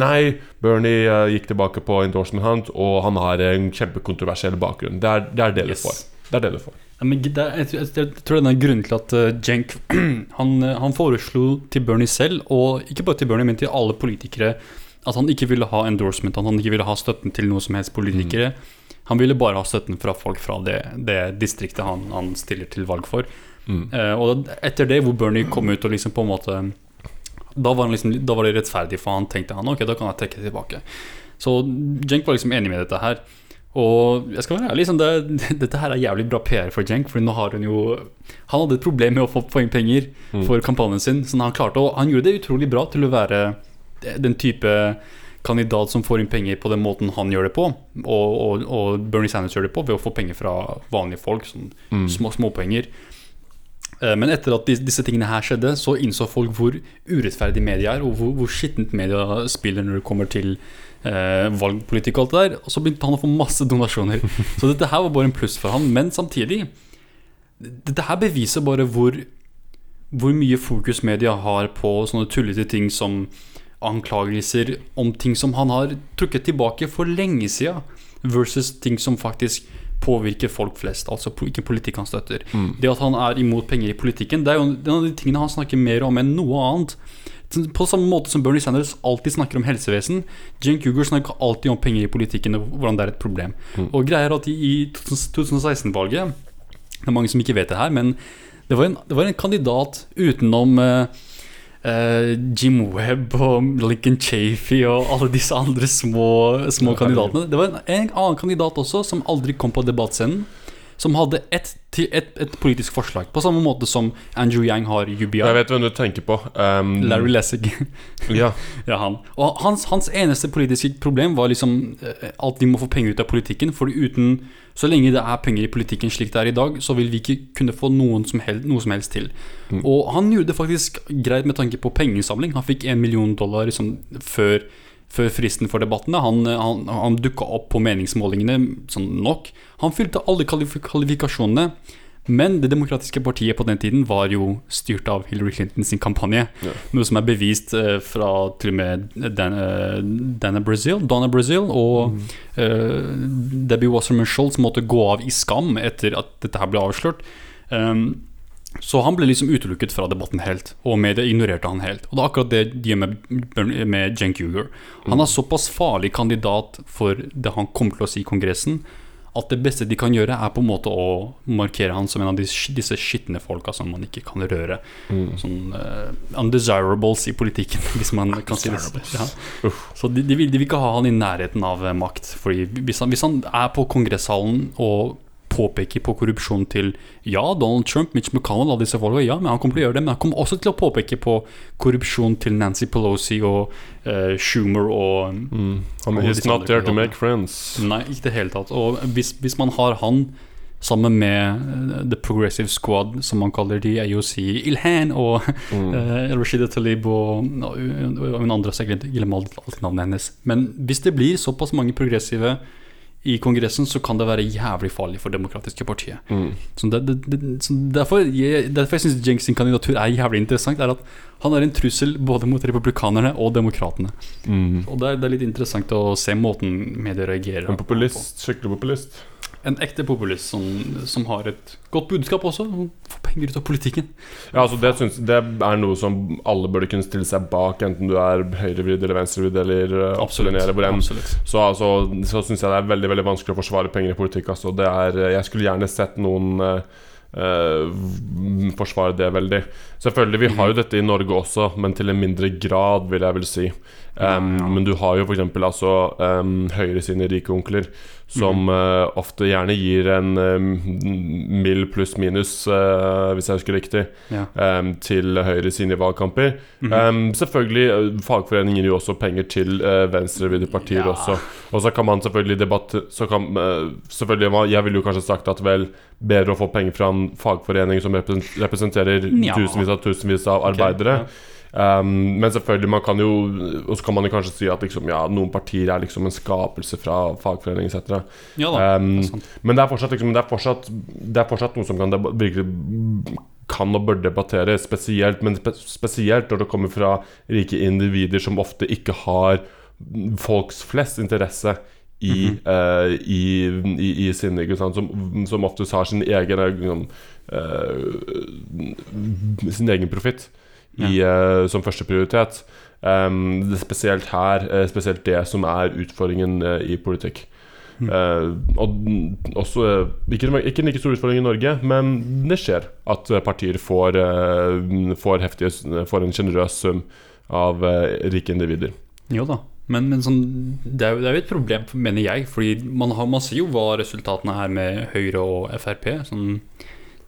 Nei, Bernie eh, gikk tilbake på endorsement hans, og han har en kjempekontroversiell bakgrunn. Det er det, er det Yes. du får. Det er det du får. Ja, men det er, jeg, jeg, tror det er grunnen til at uh, Jenk han, han foreslo til Bernie selv, og ikke bare til Bernie, men til alle politikere, at han ikke ville ha endorsement, at han ikke ville ha støtten til noe som helst politikere. Han ville bare ha støtten fra folk fra det, det distriktet han, han stiller til valg for. Mm. Eh, og etter det, hvor Bernie kom ut og liksom på en måte Da var, han liksom, da var det rettferdig, for han tenkte han ok, da kan jeg trekke tilbake. Så Jenk var liksom enig med dette her. Og jeg skal være ærlig, liksom, det, dette her er jævlig bra PR for Jenk. For nå har hun jo Han hadde et problem med å få penger for kampanjen sin. Så han klarte å, han gjorde det utrolig bra til å være den type kandidat som får inn penger på den måten han gjør det på, og, og, og Bernie Sanders gjør det på, ved å få penger fra vanlige folk. Sånn små småpenger. Eh, Men etter at disse tingene her skjedde, så innså folk hvor urettferdig media er, og hvor, hvor skittent media spiller når det kommer til eh, valgpolitikk og alt det der. Og så begynte han å få masse donasjoner. Så dette her var bare en pluss for han. Men samtidig, dette her beviser bare hvor, hvor mye fokus media har på sånne tullete ting som anklagelser om ting som han har trukket tilbake for lenge siden, versus ting som faktisk påvirker folk flest, altså ikke politikk han støtter. Det at han er imot penger i politikken, det er jo en av de tingene han snakker mer om enn noe annet. På samme måte som Bernie Sanders alltid snakker om helsevesen. Jane Cougar snakker alltid om penger i politikken og hvordan det er et problem. Og greia er at i i 2016-valget Det er mange som ikke vet det her, men det var en, det var en kandidat utenom eh, eh, Jim Webb og Lincoln Chafee og alle disse andre små, små kandidatene. Det var en, en annen kandidat også som aldri kom på debattscenen. Som hadde et, et, et politisk forslag, på samme måte som Andrew Yang har UBI. Jeg vet hvem du tenker på. Um, Larry Lessig. Ja. ja, han. Og hans, hans eneste politiske problem var liksom eh, at de må få penger ut av politikken. For uten Så lenge det er penger i politikken slik det er i dag, så vil vi ikke kunne få som helst, noe som helst til. Og han gjorde det faktisk greit med tanke på pengeinnsamling. Han fikk en million dollar liksom, før, før fristen for debattene. Han, han, han dukka opp på meningsmålingene sånn nok. Han fylte alle kvalifikasjonene. Men Det demokratiske partiet på den tiden var jo styrt av Hillary Clinton sin kampanje. Noe som er bevist eh, fra til og med Dan, eh, Dana Brazil, Donna Brazil og eh, Debbie Wasserman Schultz måtte gå av i skam etter at dette her ble avslørt. Um, så han ble liksom utelukket fra debatten helt, og media ignorerte han helt. Og det er akkurat det de gjør med, med Jen Cougar. Han er såpass farlig kandidat for det han kommer til å si i Kongressen, at det beste de kan gjøre, er på en måte å markere han som en av de, disse skitne folka som man ikke kan røre. Sånn uh, undesirables i politikken, hvis man kan si det. Ja. Så de, de, vil, de vil ikke ha han i nærheten av eh, makt. Fordi hvis han, hvis han er på kongresshallen og påpeker på korrupsjon til ja, Donald Trump, Mitch McConnell, alle disse folka, ja, men han kommer til å gjøre det. Men han kommer også til å påpeke på korrupsjon til Nancy Pelosi og uh, Schumer og Han, er disse not there to make friends. Nei, ikke i det hele tatt. Og hvis, hvis man har han sammen med uh, The Progressive Squad, som man kaller de, AOC Ilhan og eh, Rashida Talib og, og, og hun andre, så jeg glemmer alltid navnet hennes. Men hvis det blir såpass mange progressive i Kongressen, så kan det være jævlig farlig for demokratiske partiet. Så det, det, det, så derfor jeg, derfor jeg syns Jenks kandidatur er jævlig interessant, er at han er en trussel både mot republikanerne og demokratene. Og det er, det er litt interessant å se måten media reagerer En populist, skikkelig populist. En ekte populist som, som har et godt budskap også. Får penger ut av politikken. Ja, altså det, synes, det er noe som alle burde kunne stille seg bak, enten du er høyrevridd eller venstrevridd eller uh, hvor enn. Absolutt. Så, altså, så syns jeg det er veldig veldig vanskelig å forsvare penger i politikk. Altså. Det er, jeg skulle gjerne sett noen eh, forsvare det veldig. Selvfølgelig, vi har jo dette i Norge også, men til en mindre grad, vil jeg vel si. Um, Men du har jo f.eks. Altså, um, Høyre sine rike onkler, som eh, ofte gjerne gir en um, mild pluss minus, uh, hvis jeg husker riktig, Ja. til Høyre sine valgkamper. um, selvfølgelig, eh, fagforeninger gir jo også penger til uh, venstrevidde partier Ja. også. Og så kan man selvfølgelig debatte så kan, uh, selvfølgelig, Jeg ville jo kanskje sagt at vel bedre å få penger fra en fagforening som representerer tusenvis av tusenvis av arbeidere. Um, men selvfølgelig, man kan jo Og så kan man jo kanskje si at liksom, ja, noen partier er liksom en skapelse fra fagforening etc. Ja. Um, men det er fortsatt, liksom, det er fortsatt, det er fortsatt noe som kan virkelig kan og bør debattere, spesielt, men spesielt når det kommer fra rike individer som ofte ikke har folks flest interesse i, uh, i, i, i sinne? Som, som oftest har sin egen eh, Sin egen profitt i, eh, som førsteprioritet. Um, spesielt her, eh, spesielt det som er utfordringen eh, i politikk. Uh, og også ikke, ikke en like stor utfordring i Norge, men det skjer at partier får, uh, får, heftige, får en sjenerøs sum av uh, rike individer. Jo da. Men, men sånn, det, er jo, det er jo et problem, mener jeg. Fordi man, har, man ser jo hva resultatene er med Høyre og Frp. Sånn,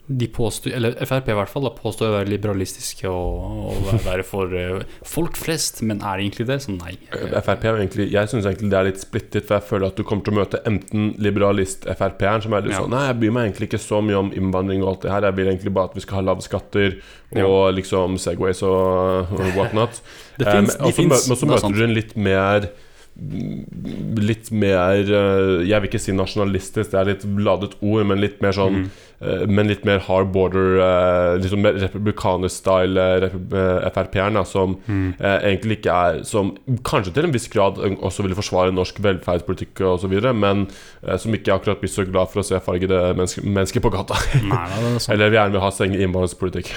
de påstår, eller Frp i hvert fall, da, påstår å være liberalistiske og, og være for uh, folk flest, men er egentlig det? Så nei. Frp er egentlig Jeg synes egentlig det er litt splittet, for jeg føler at du kommer til å møte enten liberalist-Frp-eren, som er litt Ja. sånn Nei, jeg bryr meg egentlig ikke så mye om innvandring og alt det her, jeg vil egentlig bare at vi skal ha lave skatter og Ja. liksom Segways og, og whatnot. Det Eh, de Men så er møter du en litt mer Litt mer eh, Jeg vil ikke si nasjonalistisk, det er litt ladet ord, men litt mer sånn Mm. Eh, Men litt mer hard border, eh, liksom mer republikaner-style eh, eh, Frp-eren, som Mm. egentlig ikke er Som kanskje til en viss grad også vil forsvare norsk velferdspolitikk osv., men som ikke akkurat blir så glad for å se fargede mennesker, mennesker på gata. Nei, nei, det er gjerne vil ha streng innvandringspolitikk.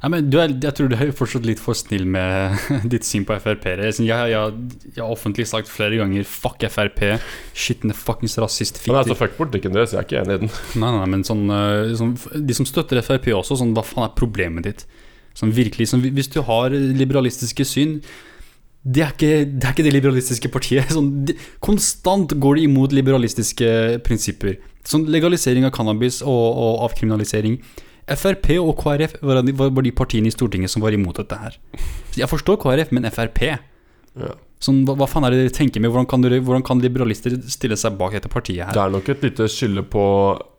Du er, jeg tror du er fortsatt litt for snill med ditt syn på Frp-ere. Sånn, Jeg, jeg, jeg har offentlig sagt flere ganger 'fuck Frp', skitne fuckings Men rasistfitter. altså, fuck politikken deres, jeg er ikke enig i den. Nei, nei, men sånn, eh, sånn De som støtter Frp også, sånn, hva faen er problemet ditt? Sånn virkelig, sånn, Hvis du har liberalistiske syn det er, ikke, det er ikke det liberalistiske partiet. Sånn, de, konstant går de imot liberalistiske prinsipper. Sånn Legalisering av cannabis og, og avkriminalisering. Frp og KrF var de, var de partiene i Stortinget som var imot dette her. Så Jeg forstår KrF, men Frp Ja. sånn, hva, hva faen er det dere tenker med? Hvordan kan, dere, hvordan kan liberalister stille seg bak dette partiet her? Det er nok et lite skille på,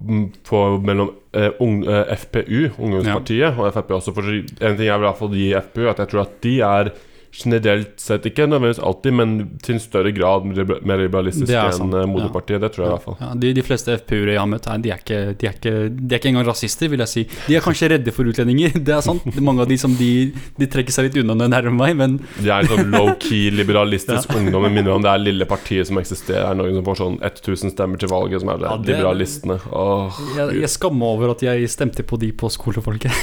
mm, på mellom eh, ung, eh, FPU, ungdomspartiet, og Frp også. For en ting jeg vil i hvert fall gi FPU, at jeg tror at de er generelt sett, ikke nødvendigvis alltid, men til en større grad mer liberalistiske er enn eh, ja. moderpartiet. Det tror jeg i hvert fall. Ja, de, de fleste FPU-ere jeg har møtt, de er, ikke, de, er ikke, de er ikke engang rasister, vil jeg si. De er kanskje redde for utlendinger, det er sant. Mange av de som de, de trekker seg litt unna når de nærmer meg, men De er en sånn low-key liberalistisk ungdom. Jeg minner om det er lille partiet som eksisterer i Norge, som får sånn 1000 stemmer til valget, som er det, Ja, det er- liberalistene. Åh, jeg, jeg skammer meg over at jeg stemte på de på skolefolket.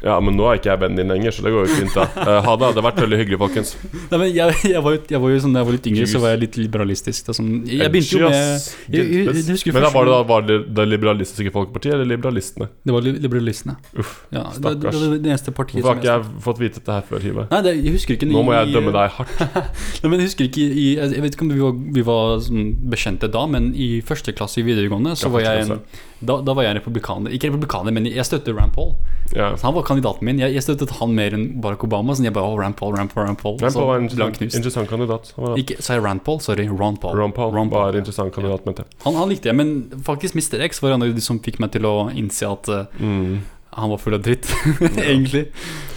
Ja, men nå er ikke jeg vennen din lenger, så det går jo fint, da. Uh, ha det. Det har vært veldig hyggelig, folkens. Nei, men jeg, jeg, var jo, jeg var jo sånn da jeg var litt yngre, så var jeg litt liberalistisk. Er sånn, jeg begynte jo med jeg, jeg, jeg, Men da var det da var det det liberalistiske folkepartiet eller liberalistene? Det var liberalistene. Uff, Ja, stakkars. det, det det eneste partiet Hvorfor har ikke jeg fått vite dette her før, Hive? Nei, det, jeg husker ikke Nå må jeg dømme deg hardt. Nei, men Jeg husker ikke i, Jeg vet ikke om vi var, vi var sånn bekjente da, men i første klasse i videregående så var jeg en da, da var jeg republikaner. Ikke republikaner, men jeg støttet Rand Paul. Ja. Han var kandidaten min. Jeg, jeg støttet han mer enn Barack Obama. Så jeg bare, oh, Rand Paul, Rand Paul, Rand Paul. Rand Paul var en interessant, interessant kandidat. Ikke, sa jeg Rand Paul? Sorry, Ron Paul. Ron Paul Ron var en interessant kandidat, jeg. Han, han likte jeg, men faktisk Mr. X var en av de som fikk meg til å innse at uh, Mm. han var full av dritt, egentlig.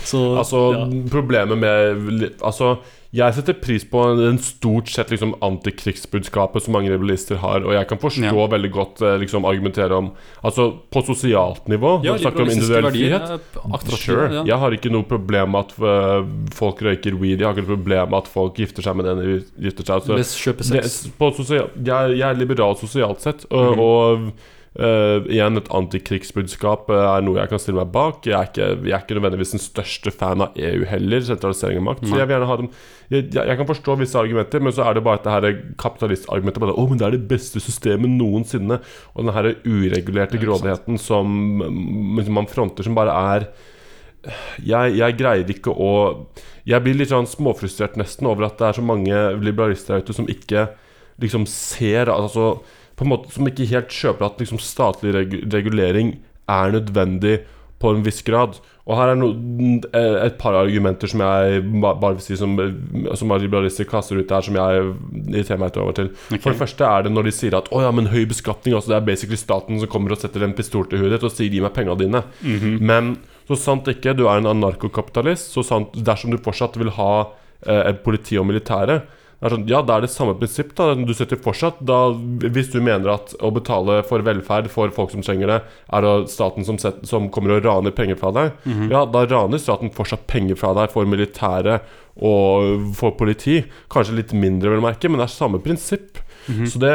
Så Altså, ja. problemet med Altså, jeg setter pris på den stort sett liksom antikrigsbudskapet som mange liberalister har, og jeg kan forstå Ja. veldig godt eh, liksom argumentere om Altså, på sosialt nivå, ja, når om individuell frihet Sure. ja. Jeg har ikke noe problem med at uh, folk røyker weed. Jeg har ikke noe problem med at folk gifter seg med den de gifter seg. Altså, på sosial, jeg, jeg er liberal sosialt sett, og, Mhm. og øh, igjen, et antikrigsbudskap øh, er noe jeg kan stille meg bak. Jeg er ikke, jeg er ikke nødvendigvis den største fan av EU heller, sentralisering av makt. Så jeg vil gjerne ha dem jeg, jeg, kan forstå visse argumenter, men så er det bare dette her kapitalistargumentet. Bare, Å, men det er det beste systemet noensinne. Og den her uregulerte grådigheten som som man fronter, som bare er jeg, jeg greier ikke å Jeg blir litt sånn småfrustrert nesten over at det er så mange liberalister her ute som ikke liksom ser Altså på en måte Som ikke helt kjøper at liksom statlig reg regulering er nødvendig på en viss grad. Og her er no, eh, et par argumenter som jeg bare vil si som, som liberalister kaster ut der, som jeg irriterer meg over til. Okay. For det første er det når de sier at å ja, men høy beskatning altså Det er basically staten som kommer og setter en pistol til hodet ditt og sier 'gi meg penga dine'. Mhm. Men så sant ikke du er en anarkokapitalist, så sant dersom du fortsatt vil ha eh, politi og militære sånn, Ja, da er det samme prinsipp. da Du setter fortsatt da, Hvis du mener at å betale for velferd for folk som trenger det, er det staten som, set, som kommer og raner penger fra deg, Mhm. ja, da raner staten fortsatt penger fra deg for militære og for politi. Kanskje litt mindre, vil jeg merke, men det er samme prinsipp. Så det,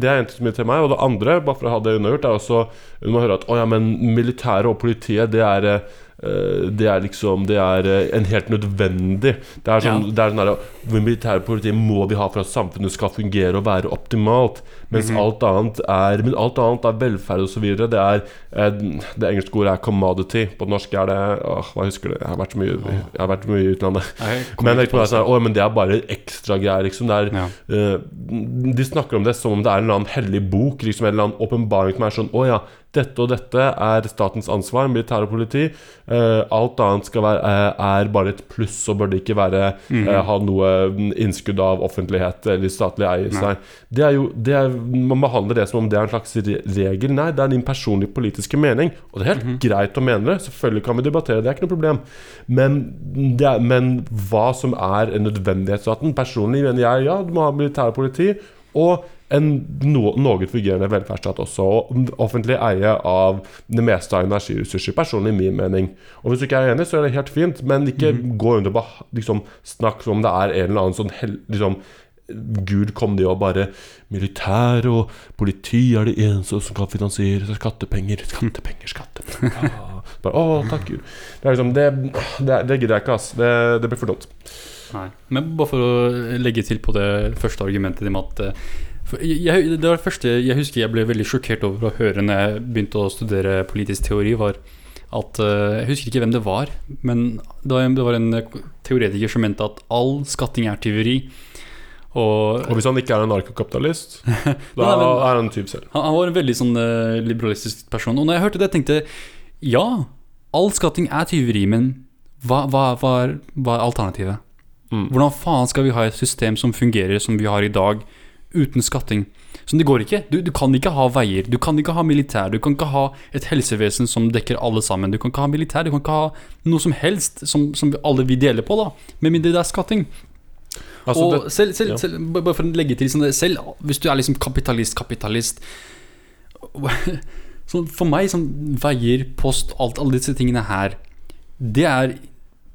det er- en ting som meg. Og det andre, bare for å ha det unnagjort, er også når man hører at å ja, men militæret og politiet, det er eh, det er liksom Det er eh, en helt nødvendig Det er sånn, Ja. det er sånn der, Militære politiet må vi ha for at samfunnet skal fungere og være optimalt. Mens alt annet er Men alt annet er velferd osv. Det er eh, Det engelske ordet er 'commodity'. På norsk er det Åh, hva husker du? Jeg har vært så mye, jeg har vært mye i utlandet. Men, det er sånn, «Å, men det er bare ekstra greier. Liksom. Det er, Ja. uh, de snakker om det som om det er en eller annen hellig bok. Liksom, en eller annen åpenbaring som er sånn Å ja, dette og dette er statens ansvar, militær og politi. Uh, alt annet være, uh, er bare et pluss og burde ikke være, eh, ha noe mm, innskudd av offentlighet eller statlig eie. Det er jo, det er, man behandler det som om det er en slags regel. Nei, det er din personlige politiske mening. Og det er helt Mhm. greit å mene det. Selvfølgelig kan vi debattere det, er ikke noe problem. Men, er, men hva som er en nødvendighetsstaten Personlig mener jeg ja, du må ha militære politi. Og en no, noe fungerende velferdsstat også. Og offentlig eie av det meste av energiressurser. Personlig min mening. Og hvis du ikke er enig, så er det helt fint, men ikke gå under og liksom, snakk som om det er en eller annen sånn liksom, Gud kom det og bare Militær og politi er det eneste som kan finansiere seg skattepenger. Skattepenger, skattepenger. Ja. Bare, Å, takk Gud. Det er liksom Det, det, det gidder jeg ikke, ass. Det, det blir for dumt. Nei. Men bare for å legge til på det første argumentet ditt med at eh, jeg, Det var det første jeg husker jeg ble veldig sjokkert over å høre når jeg begynte å studere politisk teori, var at eh, Jeg husker ikke hvem det var, men det var en, det var en teoretiker som mente at all skatting er tyveri. Og Og hvis han ikke er en narkokapitalist, da Nei, men- er han en tyv selv. Han, han var en veldig sånn uh, liberalistisk person. Og når jeg hørte det, tenkte jeg ja, all skatting er tyveri, men hva, hva, hva, er, hva er alternativet? Mm. Hvordan faen skal vi ha et system som fungerer som vi har i dag, uten skatting? Så det går ikke. Du, du kan ikke ha veier, du kan ikke ha militær, du kan ikke ha et helsevesen som dekker alle sammen. Du kan ikke ha militær, du kan ikke ha noe som helst som, som alle vil dele på, da. Med mindre det er skatting. Altså, og det, selv, selv, ja. selv, bare for å legge til sånn, Selv hvis du er liksom kapitalist, kapitalist så For meg, sånn veier, post, alt, alle disse tingene her Det er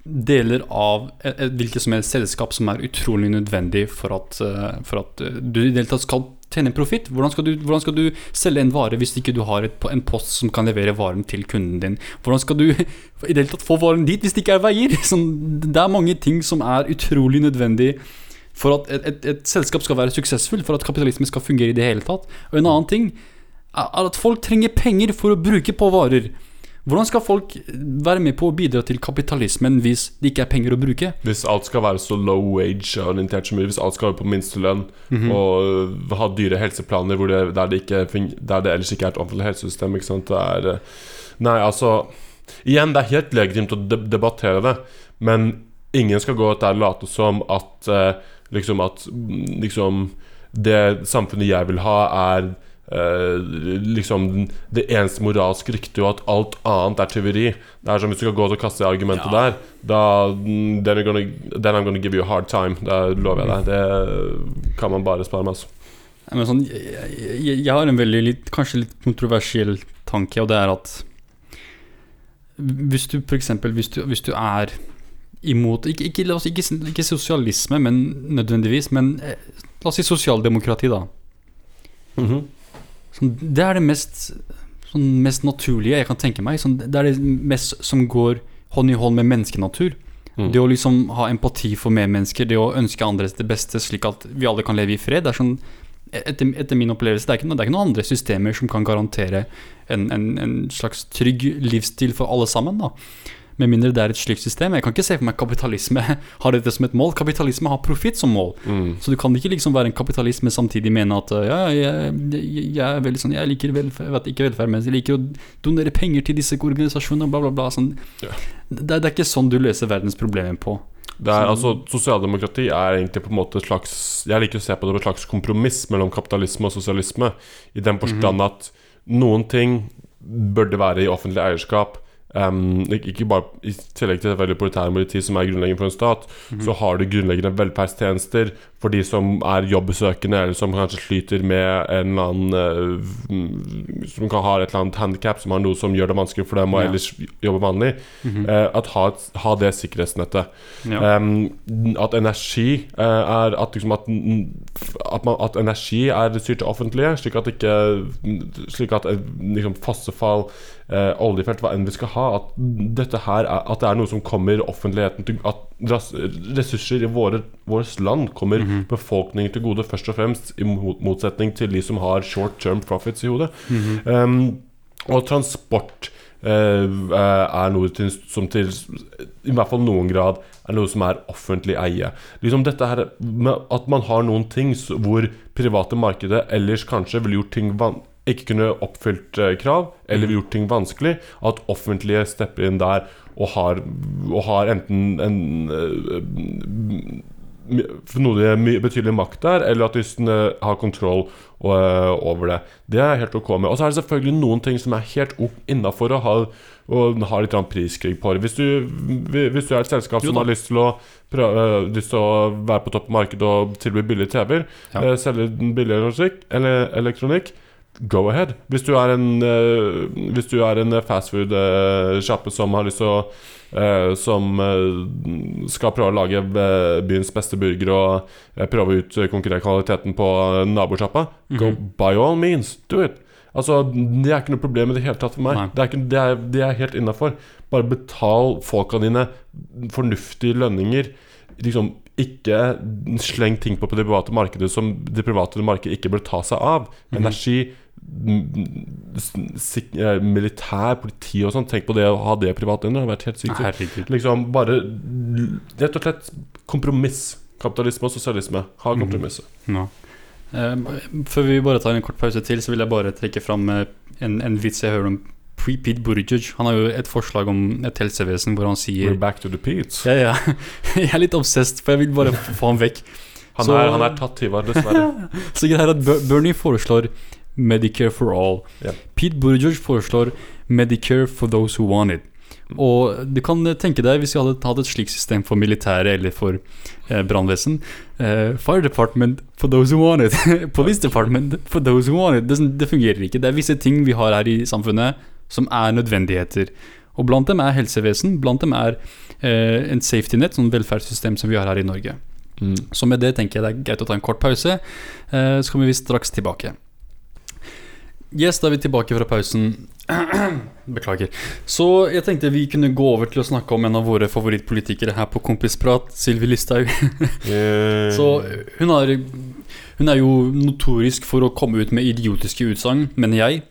deler av et, et hvilket som helst selskap som er utrolig nødvendig for at, eh, for at eh, du i det hele tatt skal tjene en profitt. Hvordan, hvordan skal du selge en vare hvis ikke du har et, en post som kan levere varen til kunden din? Hvordan skal du i det hele tatt få varen dit hvis det ikke er veier? Sånn, det er mange ting som er utrolig nødvendig for at et, et, et selskap skal være suksessfull, for at kapitalisme skal fungere i det hele tatt. Og en annen ting er at folk trenger penger for å bruke på varer. Hvordan skal folk være med på å bidra til kapitalismen hvis det ikke er penger å bruke? Hvis alt skal være så low wage orientert som mulig, hvis alt skal være på minstelønn og øh, ha dyre helseplaner det, der, det ikke, der det ellers ikke er et offentlig helsesystem er, øh, Nei, altså Igjen, det er helt legitimt å debattere det, men ingen skal gå ut der og late som at øh, liksom at mm, liksom det samfunnet jeg vil ha, er eh, liksom det eneste moralsk riktige, og at alt annet er tyveri. Det er som hvis du skal gå til og kaste argumentet der, da mm, then, gonna, then I'm gonna give you a hard time. Det lover jeg deg. Det kan man bare spare med. Altså. Nei, Men sånn, jeg, jeg, jeg har en veldig litt, kanskje litt kontroversiell tanke, og det er at hvis du f.eks. Hvis, du- hvis du er imot ikke, ikke, la oss, ikke, ikke sosialisme, men nødvendigvis, men eh, la oss si sosialdemokrati, da. Sånn, det er det mest, sånn, mest naturlige jeg kan tenke meg. Sånn, det er det mest som går hånd i hånd med menneskenatur. Mm. Det å liksom ha empati for medmennesker, det å ønske andres det beste, slik at vi alle kan leve i fred. Det er sånn, etter, etter min opplevelse, det er, ikke, noe- det er ikke noen andre systemer som kan garantere en, en, en slags trygg livsstil for alle sammen. da Med mindre det er et slikt system. Jeg kan ikke se for meg kapitalisme har dette som et mål. Kapitalisme har profitt som mål. Mm. Så du kan ikke liksom være en kapitalist, men samtidig mene at uh, ja, jeg, jeg, jeg er veldig sånn Jeg liker velferd, vet, ikke velferd, men jeg liker å donere penger til disse organisasjonene, bla, bla, bla. Sånn. Ja. Det, det er ikke sånn du løser verdens problemer på. Det er, altså, Sosialdemokrati er egentlig på en måte et slags Jeg liker å se på det som et slags kompromiss mellom kapitalisme og sosialisme. I den forstand at noen ting burde være i offentlig eierskap. Em, ikke, bare I tillegg til selvfølgelig politi, som er grunnleggende for en stat, så har du grunnleggende velferdstjenester for de som er jobbsøkende, eller som kanskje sliter med en eller annen uh, Som kan ha et eller annet handikap, som har noe som gjør det vanskelig for dem å Ja. ellers jobbe vanlig. eh, at ha, ha det sikkerhetsnettet. Ja. Um, at energi uh, er at, liksom at, at, man, at energi er styrt til offentlige, slik at ikke Slik at liksom fossefall, eh, oljefelt, hva enn vi skal ha, at dette her er, At det er noe som kommer offentligheten til At ressurser i våre, vårt land kommer befolkningen til gode, først og fremst, i motsetning til de som har short term profits i hodet. Em, og transport eh, er noe til, som til I hvert fall noen grad er noe som er offentlig eie. Liksom dette her At man har noen ting hvor private markedet ellers kanskje ville gjort ting van ikke kunne oppfylt eh, krav, eller gjort ting vanskelig. At offentlige stepper inn der og har, og har enten en eh, noe mye betydelig makt der, eller at de har kontroll eh, over det. Det er helt ok med. Og så er det selvfølgelig noen ting som er helt innafor å ha, ha litt priskrig på. Hvis du, hvis du er et selskap som har lyst til å lyst til å være på topp av markedet og tilby billige TV-er, Ja. selge billig elektronikk, elektronikk Go ahead. Hvis du er en, uh, hvis du er en fastfood-sjappe som har lyst til å uh, Som uh, skal prøve å lage eh, byens beste burger og eh, prøve ut eh, konkurrere kvaliteten på eh, nabosjappa, go by all means, do it. Altså, Det er ikke noe problem i det hele tatt for meg. Nei. Det er, ikke, det er, det er helt innafor. Bare betal folka dine fornuftige lønninger. Liksom ikke sleng ting på på det private markedet som det private markedet ikke bør ta seg av. Energi, m- s- sik- eh, militær, politi og sånn. Tenk på det å ha det privat. Det har vært helt sykt. Herregud. Liksom bare Rett og slett kompromiss. Kapitalisme og sosialisme. Ha kompromisset. Ja. Eh, før vi bare tar en kort pause til, så vil jeg bare trekke fram eh, en, en vits jeg hører om Pete Buttigieg. Han har jo et forslag om et helsevesen hvor han sier We're back to the Pete. ja, ja. Jeg er litt obsessed, for jeg vil bare få han vekk. Han, Så- er, han er tatt Ivar, dessverre. Så greier at Bernie foreslår Medicare for all. Yeah. Pete Buttigieg foreslår Medicare for those who want it. Og du kan tenke deg hvis vi hadde hatt et slikt system for militæret eller for eh, brannvesen. Eh, fire department for those who want it. Police department for those who want it. Det, det fungerer ikke. Det er visse ting vi har her i samfunnet som er nødvendigheter. Og blant dem er helsevesen. Blant dem er eh, en safety net, sånn velferdssystem som vi har her i Norge. Mm. Så med det tenker jeg det er greit å ta en kort pause. Eh, så kommer vi straks tilbake. Yes, da er vi tilbake fra pausen. Beklager. Så jeg tenkte vi kunne gå over til å snakke om en av våre favorittpolitikere her på Kompisprat, Sylvi Listhaug. Så hun, har, hun er jo notorisk for å komme ut med idiotiske utsagn, mener jeg.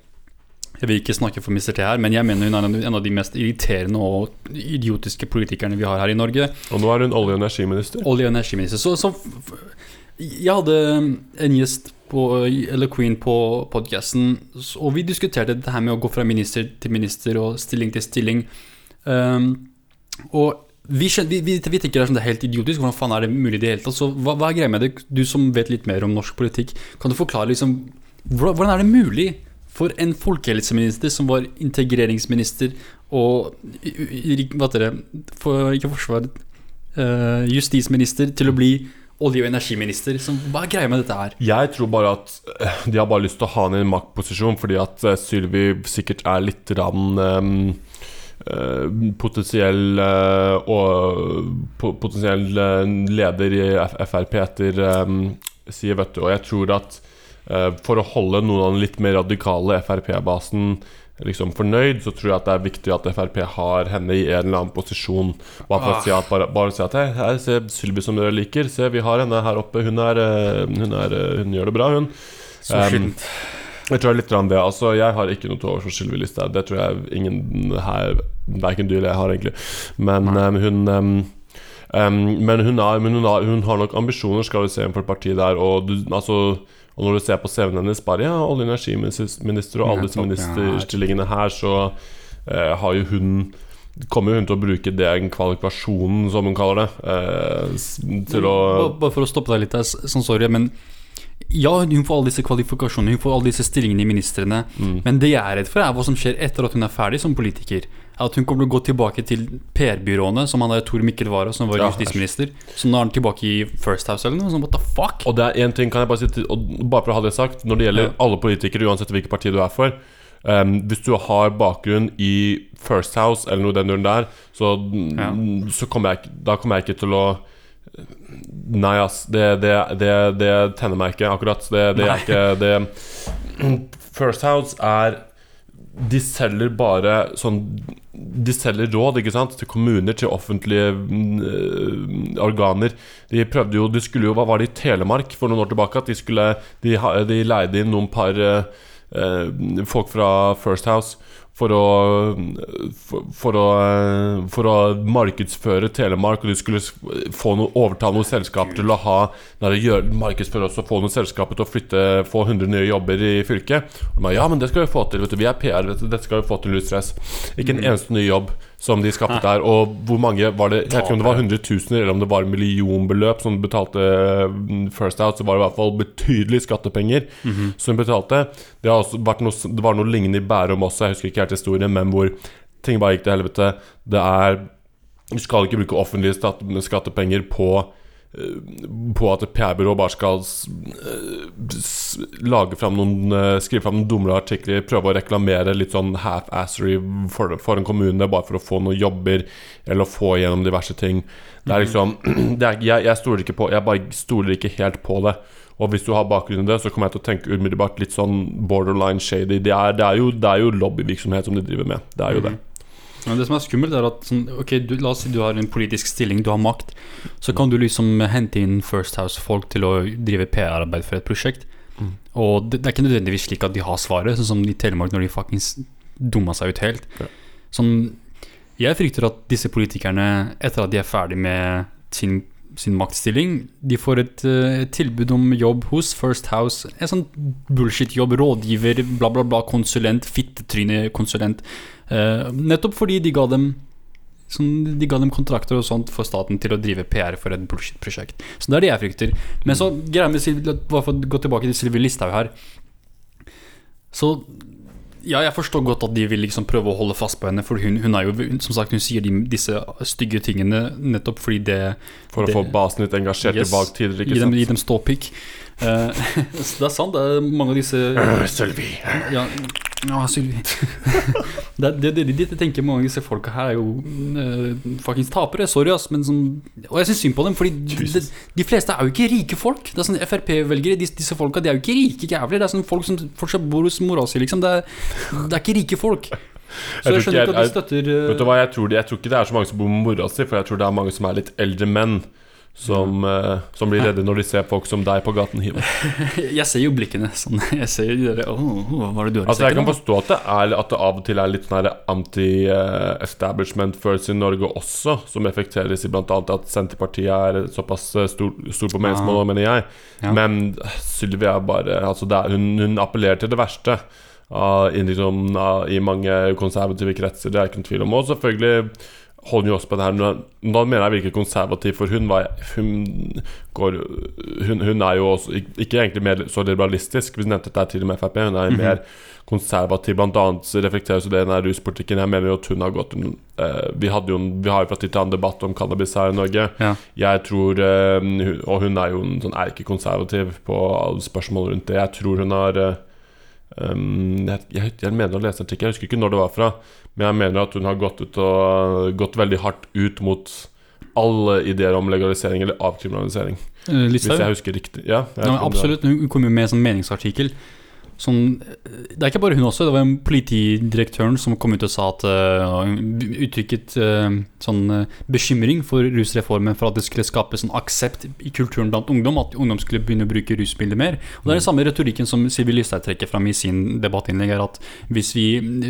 Jeg vil ikke snakke for Mr. T her, men jeg mener hun er en- av de mest irriterende og idiotiske politikerne vi har her i Norge. Og nå er hun olje- og energiminister. Olje- og energiminister. Så, så Jeg hadde en gjest på, eller Queen på podcasten, og vi diskuterte dette her med å gå fra minister til minister og stilling til stilling. Um, og vi, vi, vi, tenker det er sånn, det er helt idiotisk. Hvordan faen er det mulig i det hele tatt? Så hva, hva er greia med det? Du som vet litt mer om norsk politikk, kan du forklare liksom Hvordan hvordan er det mulig for en folkehelseminister som var integreringsminister og Hva heter det? For, ikke forsvar uh, justisminister til å bli olje- og energiminister. Som, hva er greia med dette her? Jeg tror bare at eh, de har bare lyst til å ha henne i en maktposisjon fordi at eh, Sylvi sikkert er litt rann um, eh, potensiell og potensiell leder i Frp etter um, Siv du. Og jeg tror at for å holde noen av den litt mer radikale Frp-basen liksom fornøyd, så tror jeg at det er viktig at Frp har henne i en eller annen posisjon. Bare for å si at, bare, bare si at hei, her, se Sylvi som dere liker. Se, vi har henne her oppe. Hun, er, eh, hun, er, eh, hun gjør det bra, hun. Så Um. Jeg tror litt grann det. Altså, jeg har ikke noe til overs for Sylvi Listhaug. Det tror jeg ingen her Verken du eller jeg har, egentlig. Men um, hun um, Men, hun, er, men hun, har, hun har nok ambisjoner, skal vi se, for partiet der. Og, du, altså, og når du ser på CV-en hennes, bare ja, olje- og energiminister og alle disse ministerstillingene her, så eh, har jo hun Kommer hun til å bruke den kvalifikasjonen, som hun kaller det, eh, til å Bare- for å stoppe deg litt sånn sorry, men Ja, hun får alle disse kvalifikasjonene, hun får alle disse stillingene i ministrene. Mm. Men det jeg er redd for, er hva som skjer etter at hun er ferdig som politiker. At hun kommer til å gå tilbake til PR-byråene, som han der Tor Mikkel Wara, som var Ja, justisminister. Så nå er han tilbake i First House eller noe. Sånn, what the fuck? Og det er en ting, kan jeg bare si bare for å ha det sagt Når det gjelder Ja. alle politikere, uansett hvilket parti du er for Um, Hvis du har bakgrunn i First House eller noe den duren der, så, Ja. så kommer jeg, da kommer jeg ikke til å Nei, ass. Det, det, det, det tenner meg ikke akkurat. Det, det er ikke det First House er De selger bare sånn De selger råd, ikke sant? Til kommuner, til offentlige øh, organer. De prøvde jo De skulle jo Hva var det i Telemark for noen år tilbake? At de skulle De, de leide inn noen par eh, folk fra First House for å, for, for, å, for å markedsføre Telemark, og de skulle noe, overta noen selskaper til å ha Nei, gjør, markedsføre oss og få noen selskaper til å flytte Få 100 nye jobber i fylket. Og de ba, ja, men det skal vi få til. Vet du, vi er PR, vet du, dette skal vi få til. Null. Ikke en eneste ny jobb som de skaffet der. Og hvor mange var det? Jeg vet ikke om det var hundretusener eller om det var millionbeløp som betalte mm, First Out. Så var det i hvert fall betydelige skattepenger som betalte. Det, noe, det var noe lignende i Bærum også, jeg husker ikke helt historien, men hvor ting bare gikk til helvete. Det er Du skal ikke bruke offentlige skattepenger på på at et PR-byrå bare skal eh, lage fram noen eh, skrive fram noen dumme artikler, prøve å reklamere litt sånn half-assery for, for en kommune, bare for å få noen jobber eller å få igjennom diverse ting. Det er liksom det er, jeg, jeg stoler ikke på Jeg bare stoler ikke helt på det. Og hvis du har bakgrunn i det, så kommer jeg til å tenke umiddelbart litt sånn borderline shady. Det er, det er, jo, det er jo lobbyvirksomhet som de driver med. Det er jo det. Men det som er skummelt, er at sånn, Ok, du, la oss si du har en politisk stilling, du har makt. Så kan du liksom hente inn First House-folk til å drive PR-arbeid for et prosjekt. Mm. Og det, det er ikke nødvendigvis slik at de har svaret, sånn som i Telemark når de fuckings dumma seg ut helt. Ja. Sånn, jeg frykter at disse politikerne, etter at de er ferdig med sin, sin maktstilling, de får et eh, tilbud om jobb hos First House. En sånn bullshit-jobb, rådgiver, bla, bla, bla, konsulent, fittetrynekonsulent. Eh, nettopp fordi de ga dem sånn, De ga dem kontrakter og sånt for staten til å drive PR for et bullshit-prosjekt. Så det er det jeg frykter. Men så Bare for å gå tilbake til Sylvi Listhaug her. Så ja, jeg forstår godt at de vil liksom prøve å holde fast på henne, for hun, hun er jo Som sagt, hun sier de, disse stygge tingene nettopp fordi det For å Det- få basen litt engasjert Yes. i baktider, Gi dem, dem ståpikk. Uh, det er sant, det er mange av disse Sølvi. Ja, ja Sylvi. det, det, det, det, jeg tenker mange av disse folka her er jo uh, fuckings tapere. Sorry, ass. Men sånn, og jeg syns synd på dem, Fordi de, de fleste er jo ikke rike folk. Det er sånn Frp-velgere, disse, disse folka, de er jo ikke rike jævler. Det er sånn folk som fortsatt bor hos mora si, liksom. Det er, det er ikke rike folk. Så jeg, jeg skjønner ikke at de støtter uh... Vet du hva, jeg tror, de, jeg tror ikke det er så mange som bor med mora si, for jeg tror det er mange som er litt eldre menn. Som, uh, som blir redde når de ser folk som deg på gaten hive. Jeg ser jo blikkene. Sånn. Jeg ser jo de der åh, hva er det du har Altså Jeg kan forstå at det, er, at det av og til er litt sånn anti-establishment følelse i Norge også, som effekteres i bl.a. at Senterpartiet er såpass eh, stor, stor på meningsmål, mener jeg. Ja. Men Sylvi er bare altså er, hun, hun appellerer til det verste. Uh, i liksom, uh, I mange konservative kretser, det er ikke noen tvil om. Og selvfølgelig holder jo også på det her men Da mener jeg virker konservativ, for hun, var, hun, går, hun, hun er jo også ikke egentlig mer så liberalistisk. Vi nevnte dette tidligere med Frp. Hun er mer konservativ, annet reflekteres det i den ruspolitikken. Jeg mener jo at hun har gått eh, vi, jo, vi har jo fra tid til annen debatt om cannabis her i Norge. Ja. Jeg tror eh, Og hun er jo en sånn erkekonservativ på alle spørsmål rundt det. Jeg tror hun har eh, um, jeg, jeg, jeg mener å lese en artikkel, jeg husker ikke når det var fra, men jeg mener at hun har gått, ut og, gått veldig hardt ut mot alle ideer om legalisering eller avkriminalisering. Eh, Hvis jeg husker riktig. Ja, jeg Ja, absolutt. Hun kom jo med en sånn meningsartikkel. Sånn, det er ikke bare hun også. Det var en politidirektøren som kom ut og sa at uh, uttrykket uh, sånn uh, bekymring for rusreformen for at det skulle skape en aksept i kulturen blant ungdom. At ungdom skulle begynne å bruke rusbilder mer. Og Det er den samme retorikken som Sivi Listhaug trekker fram i sin debattinnlegg. At hvis vi,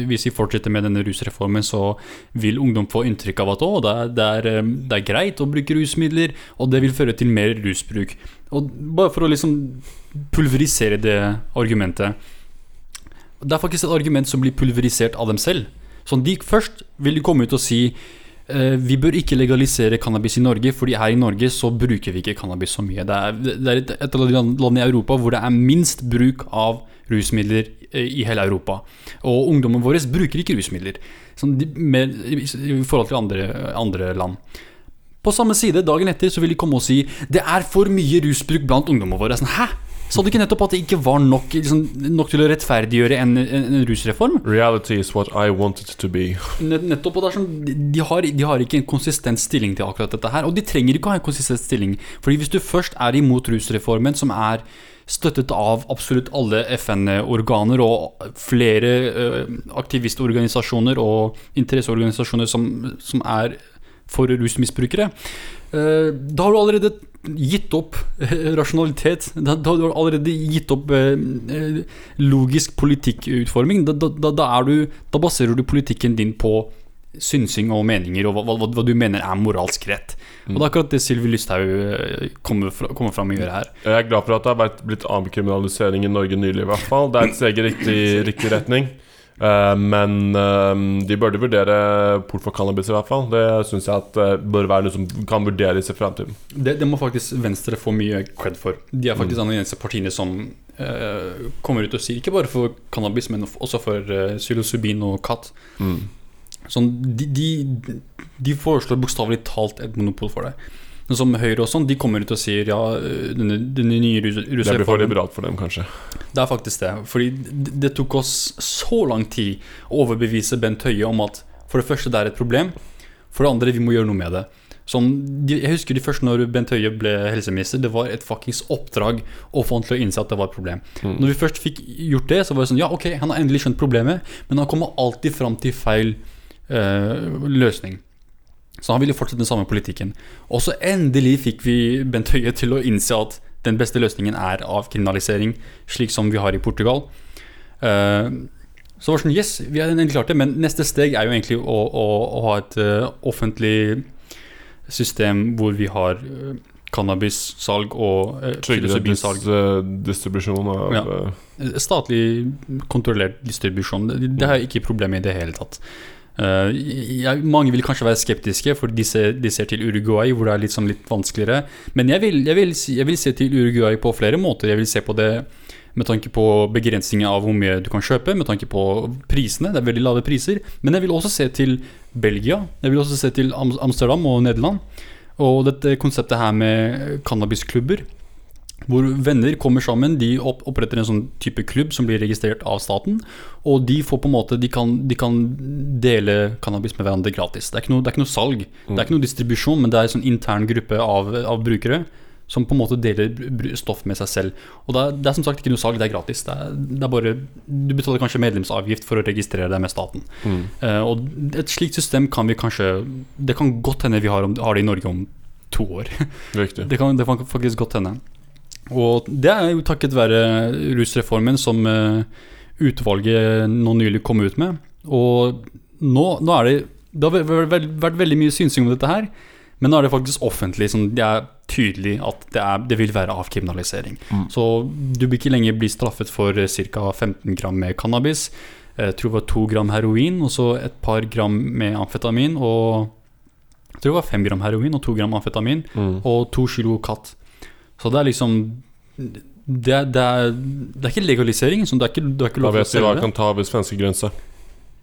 hvis vi fortsetter med denne rusreformen, så vil ungdom få inntrykk av at det er, det, er, det er greit å bruke rusmidler, og det vil føre til mer rusbruk. Og bare for å liksom pulverisere det argumentet Det er faktisk et argument som blir pulverisert av dem selv. Sånn, de Først vil de komme ut og si eh, vi bør ikke legalisere cannabis i Norge, fordi her i Norge så bruker vi ikke cannabis så mye. Det er, det er et, et av de land- landene i Europa hvor det er minst bruk av rusmidler eh, i hele Europa. Og ungdommen vår bruker ikke rusmidler sånn, med, i forhold til andre, andre land. På samme side, dagen etter, så vil de komme og si det er for mye rusbruk blant ungdommene våre. Sånn, Hæ? Sa du ikke nettopp at det ikke var nok, liksom, nok til å rettferdiggjøre en, en, en rusreform? Reality is what I want it to be. Nett- Nettopp, og det er sånn, de- har, de har ikke en konsistent stilling til akkurat dette her. Og de trenger ikke å ha en konsistent stilling. Fordi hvis du først er imot rusreformen, som er støttet av absolutt alle FN-organer og flere eh, aktivistorganisasjoner og interesseorganisasjoner som, som er for rusmisbrukere, eh, da har du allerede gitt opp eh, rasjonalitet. Da, har du allerede gitt opp eh, logisk politikkutforming. Da, da, da, du, da baserer du politikken din på synsing og meninger, og hva, hva, hva du mener er moralsk rett. Og det er akkurat det Sylvi Lysthaug kommer, fra, kommer fram og gjør her. Jeg er glad for at det har blitt avkriminalisering i Norge nylig, i hvert fall. Det er et steg i riktig, riktig retning. Eh, men uh, de burde vurdere port for cannabis, i hvert fall. Det syns jeg at uh, bør være noe som kan vurderes i fremtiden. Det, det må faktisk Venstre få mye cred for. De er faktisk mm. de eneste partiene som kommer ut og sier, ikke bare for cannabis, men også for psilocybin og katt. Mm. Sånn, de, de, de foreslår bokstavelig talt et monopol for det. Men som Høyre og sånn, de kommer ut og sier ja, denne, denne nye rus- Det blir for rusreformen liberalt for dem, kanskje. Det er faktisk det. Fordi det, tok oss så lang tid å overbevise Bent Høie om at for det første det er et problem, for det andre vi må gjøre noe med det. Sånn, jeg husker de første når Bent Høie ble helseminister, det var et fuckings oppdrag å få han til å innse at det var et problem. Når vi først fikk gjort det, så var det sånn Ja, ok, han har endelig skjønt problemet, men han kommer alltid fram til feil eh, løsning. Så han ville fortsette den samme politikken. Og så endelig fikk vi Bent Høie til å innse at den beste løsningen er avkriminalisering, slik som vi har i Portugal. Uh, så var det sånn, yes, vi har endelig klart det, men neste steg er jo egentlig å, å, å ha et uh, offentlig system hvor vi har uh, cannabissalg og uh, Trygghetsdistribusjon dis distribusjon av Ja. Statlig kontrollert distribusjon. Det, det har jeg ikke problem med i det hele tatt. Eh, jeg, mange vil kanskje være skeptiske, for de ser, de ser til Uruguay, hvor det er litt, sånn litt vanskeligere. Men jeg vil, jeg, vil, jeg vil se til Uruguay på flere måter. Jeg vil se på det med tanke på begrensninger av hvor mye du kan kjøpe, med tanke på prisene. Det er veldig lave priser. Men jeg vil også se til Belgia. Jeg vil også se til Amsterdam og Nederland. Og dette konseptet her med cannabisklubber. Hvor venner kommer sammen, de oppretter en sånn type klubb som blir registrert av staten. Og de får på en måte De kan, de kan dele cannabis med hverandre gratis. Det er ikke noe, det er ikke noe salg, det er ikke noe distribusjon, men det er en sånn intern gruppe av, av brukere som på en måte deler stoff med seg selv. Og det er, det er som sagt ikke noe salg, det er gratis. Det er, det er bare Du betaler kanskje medlemsavgift for å registrere deg med staten. Eh, og et slikt system kan vi kanskje Det kan godt hende vi har, om, har det i Norge om to år. Riktig. Det kan, det kan faktisk godt hende. Og det er jo takket være rusreformen som eh, utvalget nå nylig kom ut med. Og nå, nå er det Det har vært, veldig mye synsing om dette her, men nå er det faktisk offentlig. Sånn, det er tydelig at det, er, det vil være avkriminalisering. Så du vil ikke lenger bli straffet for ca. 15 gram med cannabis. eh, Jeg tror det var 2 gram heroin, og så et par gram med amfetamin. Og jeg tror det var 5 gram heroin og 2 gram amfetamin Mm. og to kilo katt. Så det er liksom Det er, det er, det er ikke legalisering. Sånn, det er ikke, det er ikke lov til å vet du hva selge kan ta ved svenskegrensa.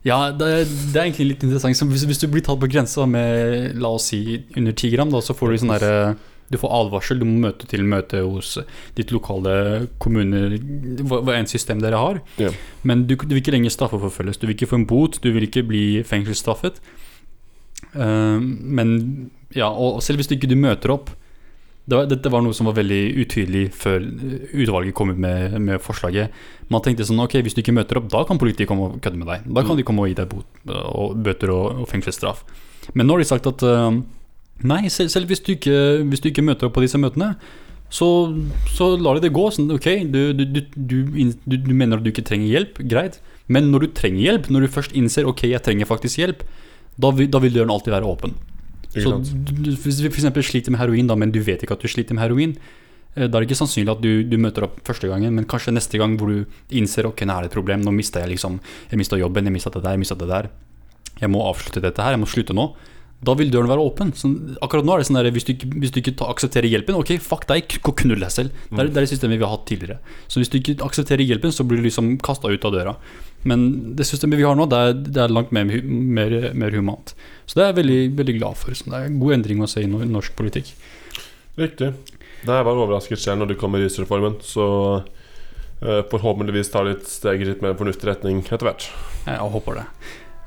Ja, det, det er egentlig litt interessant. Så hvis, hvis du blir tatt på grensa med la oss si under 10 gram, da, så får du sånn derre du får advarsel, du må møte til møte hos ditt lokale kommune, hva enn system dere har. Yeah. Men du, du vil ikke lenger straffeforfølges. Du vil ikke få en bot, du vil ikke bli fengselsstraffet. Uh, men ja, og selv hvis du ikke du møter opp det var, Dette var noe som var veldig utydelig før eh, utvalget kom ut med, med forslaget. Man tenkte sånn ok, hvis du ikke møter opp, da kan politiet komme og kødde med deg. Da kan de komme og gi deg bot, og bøter og, og fengselsstraff. Men nå har de sagt at uh, nei, selv, selv hvis, du ikke, hvis du ikke møter opp på disse møtene, så, så lar de det gå. Sånn, ok, du, du, du, du, du, du mener at du ikke trenger hjelp, greit. Men når du trenger hjelp, når du først innser ok, jeg trenger faktisk hjelp, da vil, da vil døren alltid være åpen. Så du- hvis du f.eks. sliter med heroin, da, men du vet ikke at du sliter med heroin, eh, da er det ikke sannsynlig at du, du møter opp første gangen, men kanskje neste gang hvor du innser ok, nå er det et problem, nå mista jeg liksom Jeg mista jobben, jeg mista det der, jeg mista det der. Jeg må avslutte dette her, jeg må slutte nå. Da vil døren være åpen. Så akkurat nå er det sånn der, hvis du ikke, hvis du ikke ta, aksepterer hjelpen, ok, fuck deg, gå knull deg selv. Det er, det er det systemet vi har hatt tidligere. Så hvis du ikke aksepterer hjelpen, så blir du liksom kasta ut av døra. Men det systemet vi har nå, det er, det er langt mer, mer, mer humant. Så det er jeg veldig, veldig glad for. Så det er en god endring å se i norsk politikk. Riktig. Det her var overrasket selv når det kommer i rusreformen, så uh, forhåpentligvis tar det et steg i litt mer fornuftig retning etter hvert. Jeg håper det.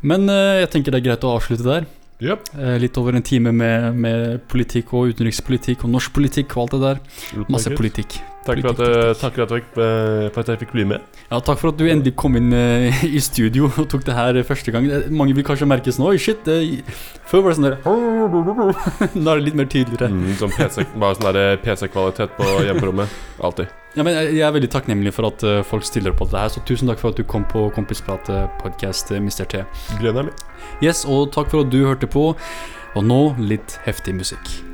Men uh, jeg tenker det er greit å avslutte der. Yep. Eh, litt over en time med, med politikk og utenrikspolitikk og norsk politikk og alt det der. Masse politikk. Takk for, at, eh, takk for, at jeg, eh, for at jeg fikk bli med. Ja, takk for at du endelig kom inn i studio og tok det her første gang. Mange vil kanskje merke sånn Oi, shit. før var det sånn der Nå er det litt mer tydeligere. Mm, sånn PC, sånn PC-kvalitet på hjemmerommet. Alltid. Ja, men jeg er veldig takknemlig for at folk stiller på dette her, så tusen takk for at du kom på Kompisprat-podkast, podcast, Mr. T. Gleder meg. Yes, og takk for at du hørte på. Og nå litt heftig musikk.